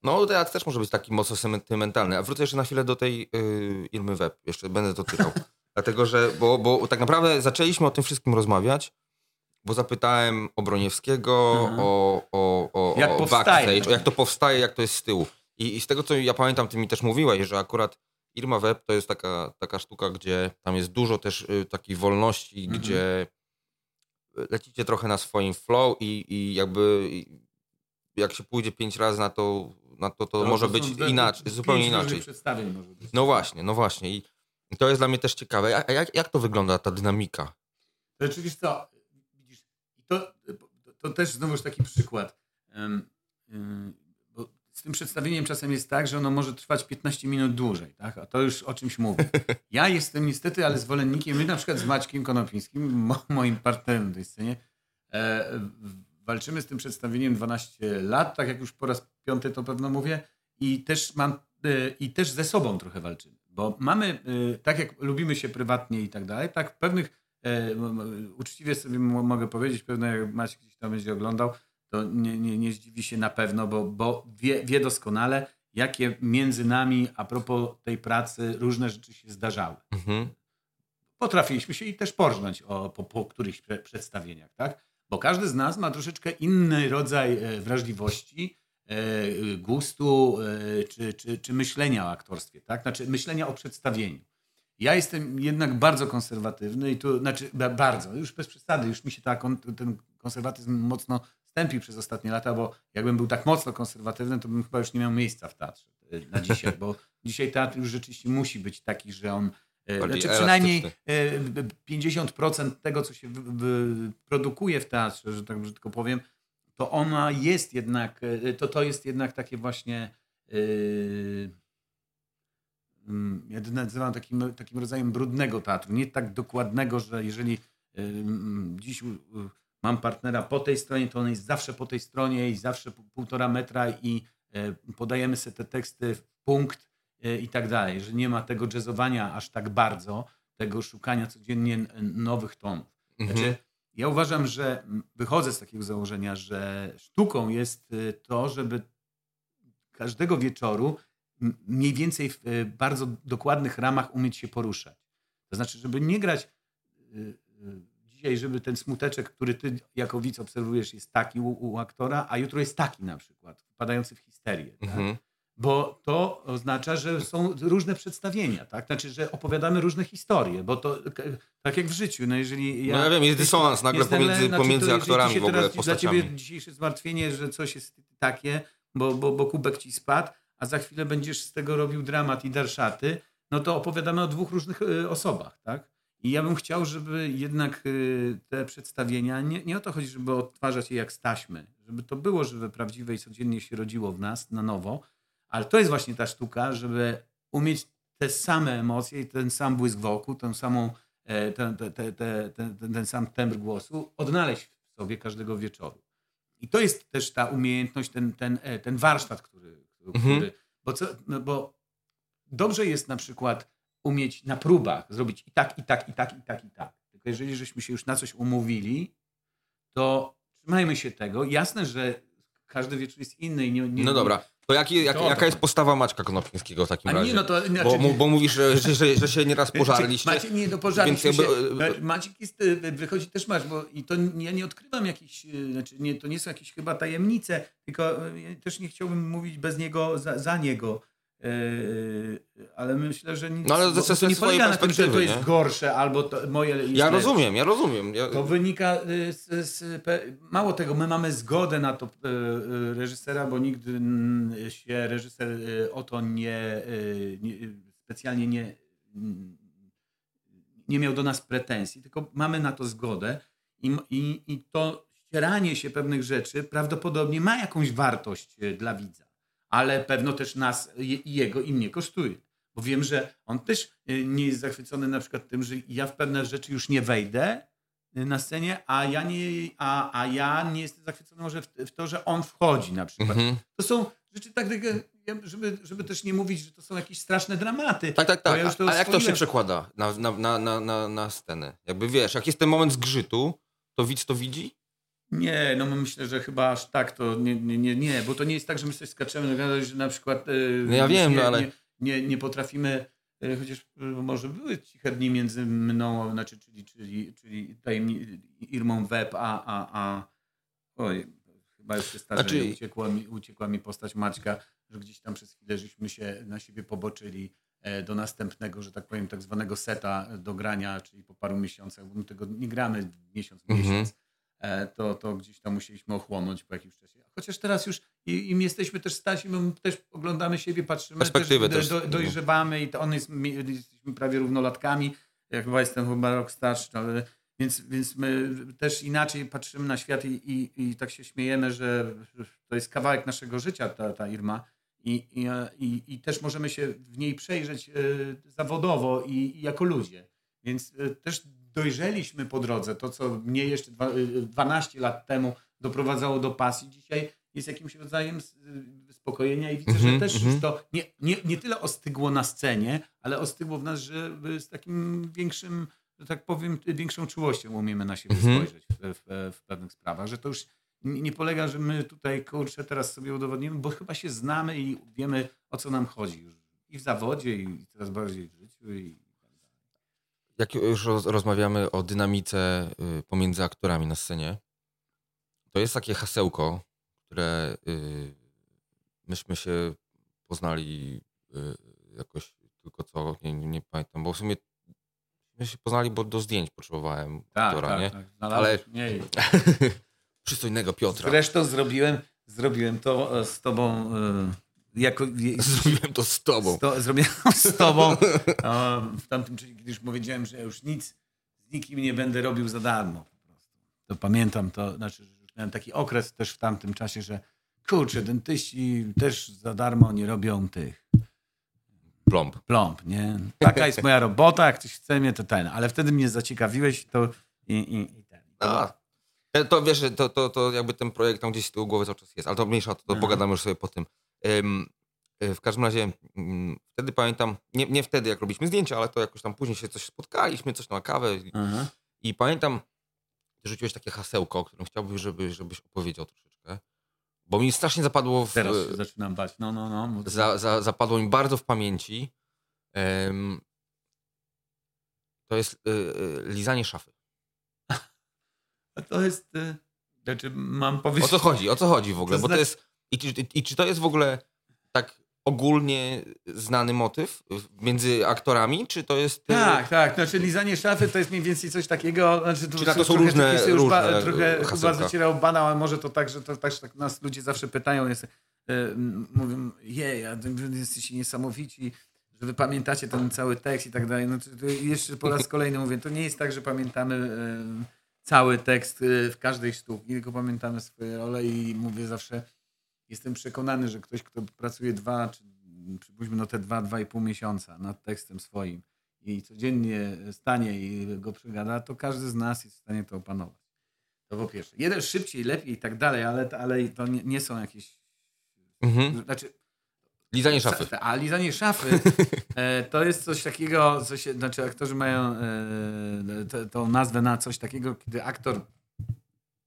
No, teatr też może być taki mocno sentymentalny. A wrócę jeszcze na chwilę do tej yy, Irmy Web. Jeszcze będę to tykał. Dlatego, że, bo, bo tak naprawdę zaczęliśmy o tym wszystkim rozmawiać, bo zapytałem o Broniewskiego, Mhm. o, o, o, Jak o backstage, o jak to powstaje, jak to jest z tyłu. I, I z tego, co ja pamiętam, ty mi też mówiłeś, że akurat Irma Web to jest taka, taka sztuka, gdzie tam jest dużo też y, takiej wolności, Mhm. gdzie lecicie trochę na swoim flow i, i jakby jak się pójdzie pięć razy na to, na to, to, może są być inaczej, zupełnie inaczej. może być. No właśnie, no właśnie. I to jest dla mnie też ciekawe. A jak, jak to wygląda, ta dynamika? To rzeczywiście co, widzisz, to, to też znowuż taki przykład. Bo z tym przedstawieniem czasem jest tak, że ono może trwać 15 minut dłużej, tak? a to już o czymś mówi. Ja jestem niestety, ale zwolennikiem, my na przykład z Maćkiem Konopińskim, mo, moim partnerem w tej scenie, e, walczymy z tym przedstawieniem 12 lat, tak jak już po raz piąty to pewno mówię, i też mam, e, i też ze sobą trochę walczymy, bo mamy, e, tak jak lubimy się prywatnie i tak dalej, tak w pewnych e, uczciwie sobie mo- mogę powiedzieć, pewno jak Maciek gdzieś tam będzie oglądał, to nie, nie, nie zdziwi się na pewno, bo, bo wie, wie doskonale, jakie między nami a propos tej pracy różne rzeczy się zdarzały. Mhm. Potrafiliśmy się i też porżnąć o, po, po którychś pre- przedstawieniach, tak? Bo każdy z nas ma troszeczkę inny rodzaj e, wrażliwości, e, gustu e, czy, czy, czy myślenia o aktorstwie, tak? Znaczy myślenia o przedstawieniu. Ja jestem jednak bardzo konserwatywny i tu, znaczy ba- bardzo, już bez przesady, już mi się ta, ten konserwatyzm mocno stępił przez ostatnie lata, bo jakbym był tak mocno konserwatywny, to bym chyba już nie miał miejsca w teatrze e, na dzisiaj, bo dzisiaj teatr już rzeczywiście musi być taki, że on e, znaczy przynajmniej elastyczny. e, b- b- 50% tego, co się produkuje w teatrze, że tak brzydko powiem, to ona jest jednak, to, to jest jednak takie właśnie mm, ja to nazywam takim, takim rodzajem brudnego teatru, nie tak dokładnego, że jeżeli dziś mam partnera po tej stronie, to on jest zawsze po tej stronie i zawsze półtora metra i e, podajemy sobie te teksty w punkt e, i tak dalej, że nie ma tego jazzowania aż tak bardzo, tego szukania codziennie nowych tonów. Mhm. Znaczy, ja uważam, że wychodzę z takiego założenia, że sztuką jest y, to, żeby każdego wieczoru mniej więcej w bardzo dokładnych ramach umieć się poruszać. To znaczy, żeby nie grać dzisiaj, żeby ten smuteczek, który ty jako widz obserwujesz, jest taki u, u aktora, a jutro jest taki na przykład, wpadający w histerię. Tak? Mhm. Bo to oznacza, że są różne przedstawienia, tak? Znaczy, że opowiadamy różne historie, bo to tak jak w życiu, no jeżeli ja... No ja wiem, jest dysonans nagle jest nagle- pomiędzy, znaczy, pomiędzy to aktorami w ogóle, teraz, Dla ciebie dzisiejsze zmartwienie, że coś jest takie, bo, bo, bo kubek ci spadł, a za chwilę będziesz z tego robił dramat i darszaty, no to opowiadamy o dwóch różnych y, osobach, tak? I ja bym chciał, żeby jednak y, te przedstawienia, nie, nie o to chodzi, żeby odtwarzać je jak z taśmy, żeby to było żywe, prawdziwe i codziennie się rodziło w nas na nowo, ale to jest właśnie ta sztuka, żeby umieć te same emocje i ten sam błysk wokół, tę samą, ten, te, te, te, ten, ten, ten sam tembr głosu odnaleźć w sobie każdego wieczoru. I to jest też ta umiejętność, ten, ten, e, ten warsztat, który, który, Mhm. bo, co, no bo dobrze jest na przykład umieć na próbach zrobić i tak, i tak, i tak, i tak, i tak. Tylko jeżeli żeśmy się już na coś umówili, to trzymajmy się tego. Jasne, że każdy wieczór jest inny i nie, nie No dobra, to jaki, jak, To jaka jest postawa Maćka Konopińskiego w takim razie? nie, no to znaczy, bo, bo mówisz, że, że, że, że się nieraz pożarliście. Macie, nie, no pożarliśmy się. jakby, e, Maciek jest, e, wychodzi też masz, bo i to ja nie odkrywam jakichś, e, znaczy nie, to nie są jakieś chyba tajemnice, tylko e, ja też nie chciałbym mówić bez niego, za, za niego. E, ale myślę, że nic, No, ale to ze nie polega na tym, że to jest nie? gorsze albo to moje jest Ja rozumiem, ja rozumiem. Ja, To wynika y, z, z, mało tego, my mamy zgodę na to y, y, reżysera, bo nigdy się reżyser o to nie, nie specjalnie nie, nie miał do nas pretensji, tylko mamy na to zgodę i, i, i to ścieranie się pewnych rzeczy prawdopodobnie ma jakąś wartość dla widza, ale pewno też nas i jego i mnie kosztuje. Bo wiem, że on też e, nie jest zachwycony na przykład tym, że ja w pewne rzeczy już nie wejdę e, na scenie, a ja nie, a, a ja nie jestem zachwycony może w, w to, że on wchodzi na przykład. Mhm. To są rzeczy tak, tak, żeby, żeby też nie mówić, że to są jakieś straszne dramaty. Tak, tak, tak. ja A, jak to się przekłada na, na, na, na, na scenę? Jakby wiesz, jak jest ten moment zgrzytu, to widz to widzi? Nie, no myślę, że chyba aż tak to nie, nie, nie, nie bo to nie jest tak, że my sobie skaczemy że na przykład yy, No ja wiem, nie, no ale- nie, nie, nie potrafimy, yy, chociaż yy, może były ciche dni między mną, znaczy, czyli, czyli, czyli tajemni, Irmą Web, a, a, a oj, chyba już się starzeję, Znaczy- uciekła, mi, uciekła mi postać Maćka, że gdzieś tam przez chwilę żeśmy się na siebie poboczyli e, do następnego, że tak powiem, tak zwanego seta do grania, czyli po paru miesiącach, bo my tego nie gramy miesiąc w Mhm. E, to, to gdzieś tam musieliśmy ochłonąć po jakimś czasie. Chociaż teraz już i- im jesteśmy też starsi, my też oglądamy siebie, patrzymy, Perspektywę też, też. do, dojrzewamy i to on jest, mi- jesteśmy prawie równolatkami, jak chyba jestem chyba rok starszy, no, ale, więc, więc my też inaczej patrzymy na świat i, i, i tak się śmiejemy, że to jest kawałek naszego życia, ta, ta Irma. I, i, i, I też możemy się w niej przejrzeć e, zawodowo i, i jako ludzie. Więc e, też dojrzeliśmy po drodze. To, co mnie jeszcze dwa, e, 12 lat temu doprowadzało do pasji, dzisiaj jest jakimś rodzajem s- e, uspokojenia i widzę, Mhm, że też mhm. już to nie, nie, nie tyle ostygło na scenie, ale ostygło w nas, że z takim większym, że tak powiem, większą czułością umiemy na siebie Mhm. spojrzeć w, w, w pewnych sprawach, że to już nie nie polega, że my tutaj, kurczę, teraz sobie udowodnimy, bo chyba się znamy i wiemy, o co nam chodzi już. I w zawodzie, i coraz bardziej w życiu. I... Jak już roz, rozmawiamy o dynamice y, pomiędzy aktorami na scenie, to jest takie hasełko, które y, myśmy się poznali y, jakoś tylko co, nie, nie, pamiętam, bo w sumie my się poznali, bo do zdjęć potrzebowałem aktora, nie? tak. Ale- Nie. Przystojnego Piotra. Zresztą zrobiłem, zrobiłem to e, z tobą e, jako... Zrobiłem to z tobą. Z to, zrobiłem z tobą w tamtym czasie, kiedy już powiedziałem, że już nic z nikim nie będę robił za darmo. Po prostu. To pamiętam to, znaczy, że miałem taki okres też w tamtym czasie, że kurczę, dentyści też za darmo nie robią tych Plomb. plomb, nie? Taka jest moja robota, jak ktoś chce mnie, to ten. Ale wtedy mnie zaciekawiłeś to i, i, i ten. A, to, wiesz, to, to, to jakby ten projekt tam gdzieś z tyłu głowy cały czas jest, ale to mniejsza, to, to Aha. pogadamy już sobie po tym. Y, w każdym razie mm, wtedy pamiętam, nie, nie wtedy jak robiliśmy zdjęcia, ale to jakoś tam później się coś spotkaliśmy, coś na kawę i, Aha. i pamiętam, rzuciłeś takie hasełko, o którym chciałbym, żeby, żebyś opowiedział troszeczkę, bo mi strasznie zapadło w, Teraz się zaczynam bać. No, no, no. za, za, zapadło mi bardzo w pamięci. Ym, to jest y, lizanie szafy. A to jest... y, Znaczy, mam powiedzieć... O co chodzi? O co chodzi w ogóle? To Bo to jest. I, czy- i czy to jest w ogóle tak ogólnie znany motyw między aktorami, czy to jest. y, Tak, tak. Znaczy lizanie szafy to jest mniej więcej coś takiego. Znaczy, Czyli na to są trochę różne- się już różne, ba, trochę e, chyba hasełka. zacierał banał, ale może to tak, że to też tak nas ludzie zawsze pytają, jest, e, m, mówią, jej, jesteście niesamowici, że wy pamiętacie ten cały tekst i tak dalej. No, to, to jeszcze po raz kolejny mówię, to nie jest tak, że pamiętamy e, cały tekst e, w każdej sztuki, tylko pamiętamy swoje role i mówię zawsze, jestem przekonany, że ktoś, kto pracuje dwa, czy przypuśćmy no te dwa, dwa i pół miesiąca nad tekstem swoim i codziennie stanie i go przegada, to każdy z nas jest w stanie to opanować. To po pierwsze. Jeden szybciej, lepiej i tak dalej, ale, ale to nie, nie są jakieś... Mhm. Znaczy, Lizanie szafy. a lizanie szafy e, to jest coś takiego, co się, znaczy aktorzy mają e, tą nazwę na coś takiego, kiedy aktor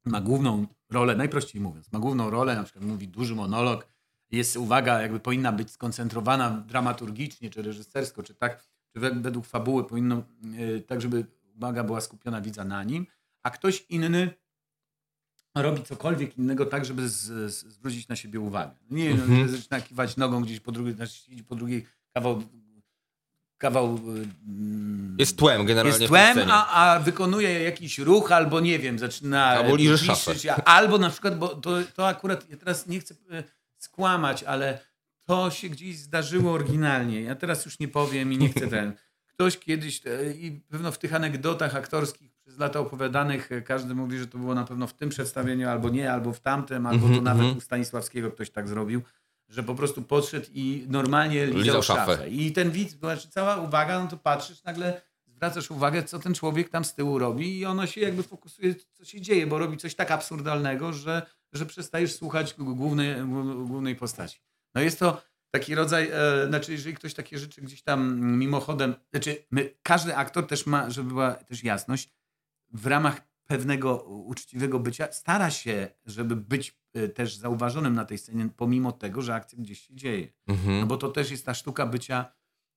ma główną rolę, najprościej mówiąc, ma główną rolę, na przykład mówi duży monolog, jest uwaga, jakby powinna być skoncentrowana dramaturgicznie, czy reżysersko, czy tak, czy wed- według fabuły powinno, e, tak żeby uwaga była skupiona widza na nim, a ktoś inny robi cokolwiek innego tak, żeby z, z, zwrócić na siebie uwagę. Nie Mhm. mhm. zaczyna kiwać nogą gdzieś po drugiej, znaczy po drugiej kawał, kawał y, mm, Jest tłem generalnie jest tłem, a, a wykonuje jakiś ruch albo nie wiem, zaczyna Albo liże szafę. albo na przykład, bo to, to akurat, ja teraz nie chcę e, skłamać, ale to się gdzieś zdarzyło oryginalnie. Ja teraz już nie powiem i nie chcę ten. Ktoś kiedyś, e, i pewno w tych anegdotach aktorskich przez lata opowiadanych e, każdy mówi, że to było na pewno w tym przedstawieniu, albo nie, albo w tamtym, albo Mhm, to nawet mhm. u Stanisławskiego ktoś tak zrobił, że po prostu podszedł i normalnie lizał, Lizał szafę. szafę. I ten widz, znaczy cała uwaga, no to patrzysz, nagle zwracasz uwagę, co ten człowiek tam z tyłu robi i ono się jakby fokusuje, co się dzieje, bo robi coś tak absurdalnego, że, że przestajesz słuchać głównej, głównej postaci. No jest to taki rodzaj, e, znaczy jeżeli ktoś takie rzeczy gdzieś tam mimochodem, znaczy my, każdy aktor też ma, żeby była też jasność, w ramach pewnego uczciwego bycia stara się, żeby być e, też zauważonym na tej scenie, pomimo tego, że akcja gdzieś się dzieje. Mhm. No bo to też jest ta sztuka bycia,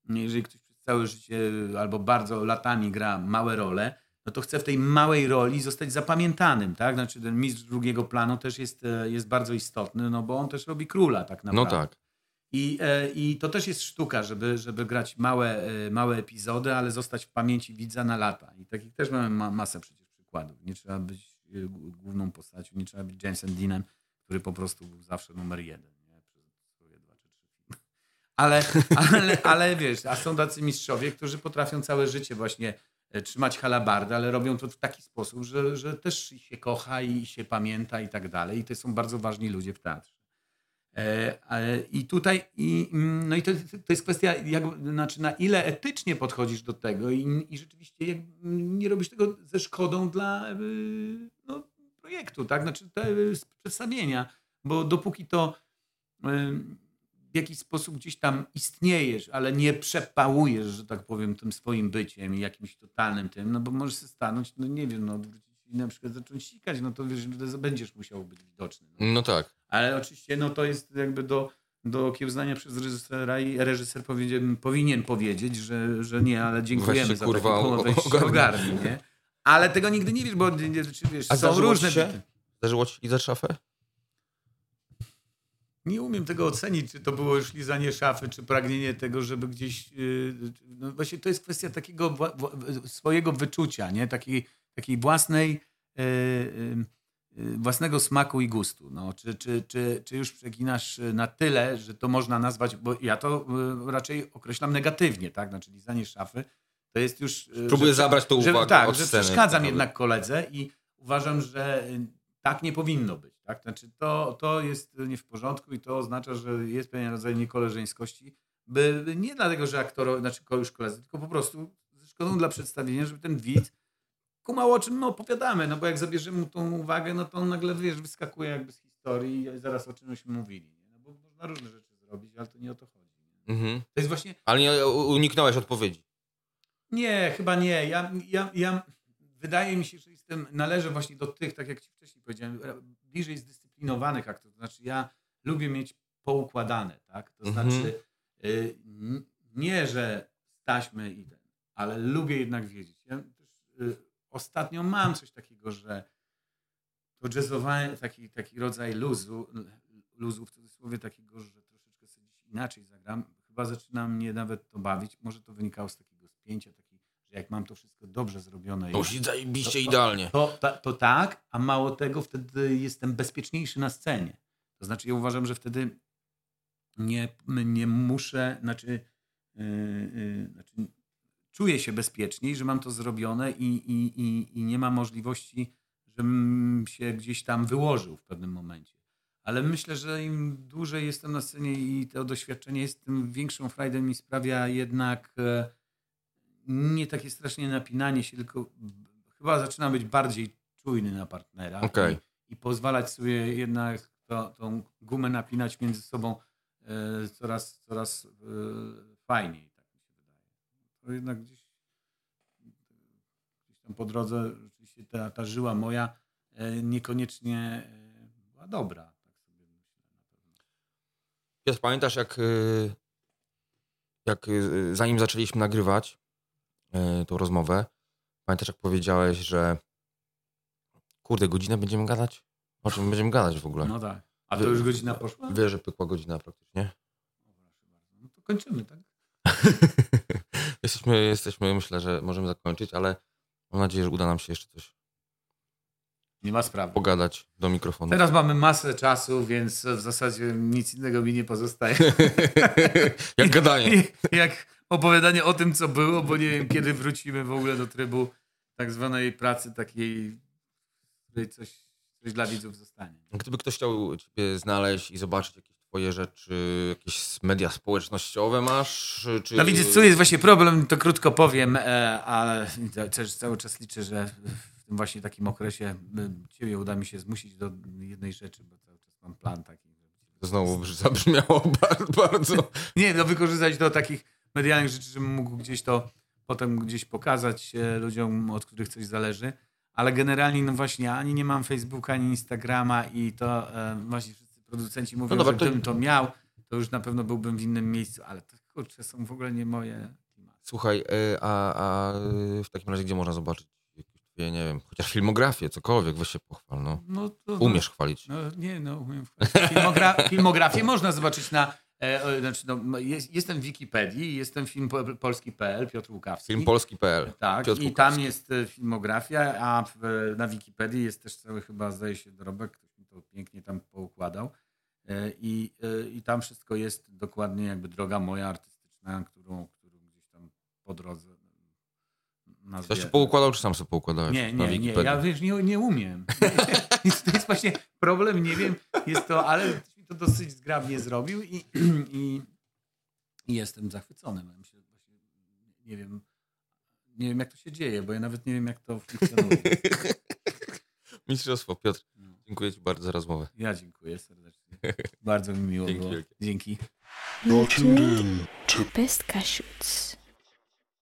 jeżeli ktoś przez całe życie albo bardzo latami gra małe role, no to chce w tej małej roli zostać zapamiętanym, tak? Znaczy ten mistrz drugiego planu też jest, e, jest bardzo istotny, no bo on też robi króla tak No naprawdę. tak. I, e, I to też jest sztuka, żeby, żeby grać małe, małe epizody, ale zostać w pamięci widza na lata. I takich też mamy ma, masę przecież Nie trzeba być g- główną postacią, nie trzeba być Jamesem Deanem, który po prostu był zawsze numer jeden. Nie? Czy trzy. Ale, ale, ale wiesz, a są tacy mistrzowie, którzy potrafią całe życie właśnie e, trzymać halabardę, ale robią to w taki sposób, że, że też się kocha i się pamięta i tak dalej. I to są bardzo ważni ludzie w teatrze. E, I tutaj, i, mm, no i to, to jest kwestia, jak, znaczy na ile etycznie podchodzisz do tego i, i rzeczywiście jak, mm, nie robisz tego ze szkodą dla y, no, projektu, tak? Znaczy te, y, przedstawienia, bo dopóki to y, w jakiś sposób gdzieś tam istniejesz, ale nie przepałujesz, że tak powiem, tym swoim byciem i jakimś totalnym tym, no bo możesz się stanąć, no nie wiem, no na przykład zacząć sikać, no to wiesz, że będziesz musiał być widoczny. No. No tak. Ale oczywiście no to jest jakby do, do okiełznania przez reżysera i reżyser powinien, powinien powiedzieć, że, że nie, ale dziękujemy za kurwa, taki pomoc, weź się ogarnij. nie? Ale tego nigdy nie wiesz, bo czy wiesz, A są różne... się? Zdarzyło ci lizać szafę? Nie umiem tego ocenić, czy to było już lizanie szafy, czy pragnienie tego, żeby gdzieś... yy, No właśnie to jest kwestia takiego swojego wyczucia, nie? Takiej, takiej własnej... yy, własnego smaku i gustu. No, czy, czy, czy, czy już przeginasz na tyle, że to można nazwać, bo ja to yy, raczej określam negatywnie, tak? Znaczy lizanie szafy to jest już... yy, Próbuję że- zabrać że, uwagę tak, od że sceny. przeszkadzam Tak jednak koledze i uważam, że y, tak nie powinno być. Tak? Znaczy to, to jest nie w porządku i to oznacza, że jest pewien rodzaj niekoleżeńskości, by nie dlatego, że aktor, znaczy już koledzy, tylko po prostu ze szkodą dla przedstawienia, żeby ten widz kumał o czym my opowiadamy, no bo jak zabierzemy mu tą uwagę, no to on nagle, wiesz, wyskakuje jakby z historii i zaraz o czymśmy mówili. Nie? No bo można różne rzeczy zrobić, ale to nie o to chodzi. Mhm. To jest właśnie Ale nie uniknąłeś odpowiedzi. Nie, chyba nie. Ja, ja, ja, wydaje mi się, że jestem, należę właśnie do tych, tak jak ci wcześniej powiedziałem, bliżej zdyscyplinowanych aktorów. To znaczy ja lubię mieć poukładane, tak? To Mhm. znaczy y, nie, że staśmy i ten, ale lubię jednak wiedzieć. Ja też y, ostatnio mam coś takiego, że to jazzowanie, taki, taki rodzaj luzu, luzu w cudzysłowie takiego, że troszeczkę sobie inaczej zagram, chyba zaczyna mnie nawet to bawić. Może to wynikało z takiego spięcia, taki, że jak mam to wszystko dobrze zrobione, i- Musi zajebiście To- to- idealnie. to, ta, to tak, a mało tego, wtedy jestem bezpieczniejszy na scenie. To znaczy, ja uważam, że wtedy nie, nie muszę, znaczy, yy, yy, znaczy czuję się bezpieczniej, że mam to zrobione i, i, i, i nie ma możliwości, żebym się gdzieś tam wyłożył w pewnym momencie. Ale myślę, że im dłużej jestem na scenie i to doświadczenie jest, tym większą frajdę mi sprawia jednak e, nie takie strasznie napinanie się, tylko chyba zaczynam być bardziej czujny na partnera Okej. i, i pozwalać sobie jednak to, tą gumę napinać między sobą e, coraz, coraz e, fajniej, tak mi się wydaje. To jednak gdzieś, gdzieś tam po drodze rzeczywiście ta, ta żyła moja e, niekoniecznie e, była dobra. Tak sobie myślę na pewno. Piotr, pamiętasz jak, y, jak zanim zaczęliśmy nagrywać tą rozmowę, pamiętasz jak powiedziałeś, że kurde, godzinę będziemy gadać? O czym będziemy gadać w ogóle? No tak. A to już godzina poszła? Wiesz, że pykła godzina praktycznie. No to kończymy, tak? jesteśmy, jesteśmy, myślę, że możemy zakończyć, ale mam nadzieję, że uda nam się jeszcze coś Nie ma sprawy. pogadać do mikrofonu. Teraz mamy masę czasu, więc w zasadzie nic innego mi nie pozostaje. jak gadanie. Jak opowiadanie o tym, co było, bo nie wiem, kiedy wrócimy w ogóle do trybu tak zwanej pracy takiej, w której coś, coś dla widzów zostanie. Gdyby ktoś chciał ciebie znaleźć i zobaczyć jakieś twoje rzeczy, jakieś media społecznościowe masz? Czy... No widzisz, tu jest właśnie problem, to krótko powiem, ale też cały czas liczę, że w tym właśnie takim okresie ciebie uda mi się zmusić do jednej rzeczy, bo cały czas mam plan taki. To znowu zabrzmiało bardzo. Nie, no wykorzystać do takich medialnych rzeczy, żebym mógł gdzieś to potem gdzieś pokazać e, ludziom, od których coś zależy. Ale generalnie, no właśnie, ani nie mam Facebooka, ani Instagrama i to e, właśnie producenci mówią, No dobra, że to- gdybym to miał, to już na pewno byłbym w innym miejscu, ale to kurczę, są w ogóle nie moje. Słuchaj, e, a, a w takim razie gdzie można zobaczyć twoje, nie wiem, chociaż filmografię, cokolwiek, weź się pochwal, no. No, to, Umiesz chwalić. No, nie, no, umiem. Filmogra filmografię można zobaczyć na. E, o, znaczy, no, jest, jestem w Wikipedii, jestem film po, polski.pl, Piotr Łukawski. Filmpolski.pl Tak, Piotr i Łukawski. tam jest e, filmografia, a na Wikipedii jest też cały chyba, zdaje się, dorobek, to pięknie tam poukładał. E, I, e, I tam wszystko jest dokładnie jakby droga moja artystyczna, którą, którą gdzieś tam po drodze nazwie- Ktoś się poukładał, czy sam sobie poukładałeś? nie, nie, nie. Ja wiesz, nie, nie umiem. to jest właśnie problem, nie wiem, jest to, ale to dosyć zgrabnie zrobił i, i, i jestem zachwycony. Ja Myślę, właśnie, nie wiem, nie wiem, jak to się dzieje, bo ja nawet nie wiem, jak to funkcjonuje. Mistrzostwo, Piotr. Dziękuję ci bardzo za rozmowę. Ja dziękuję serdecznie. Bardzo mi miło Dzięki było. wielkie. Dzięki. You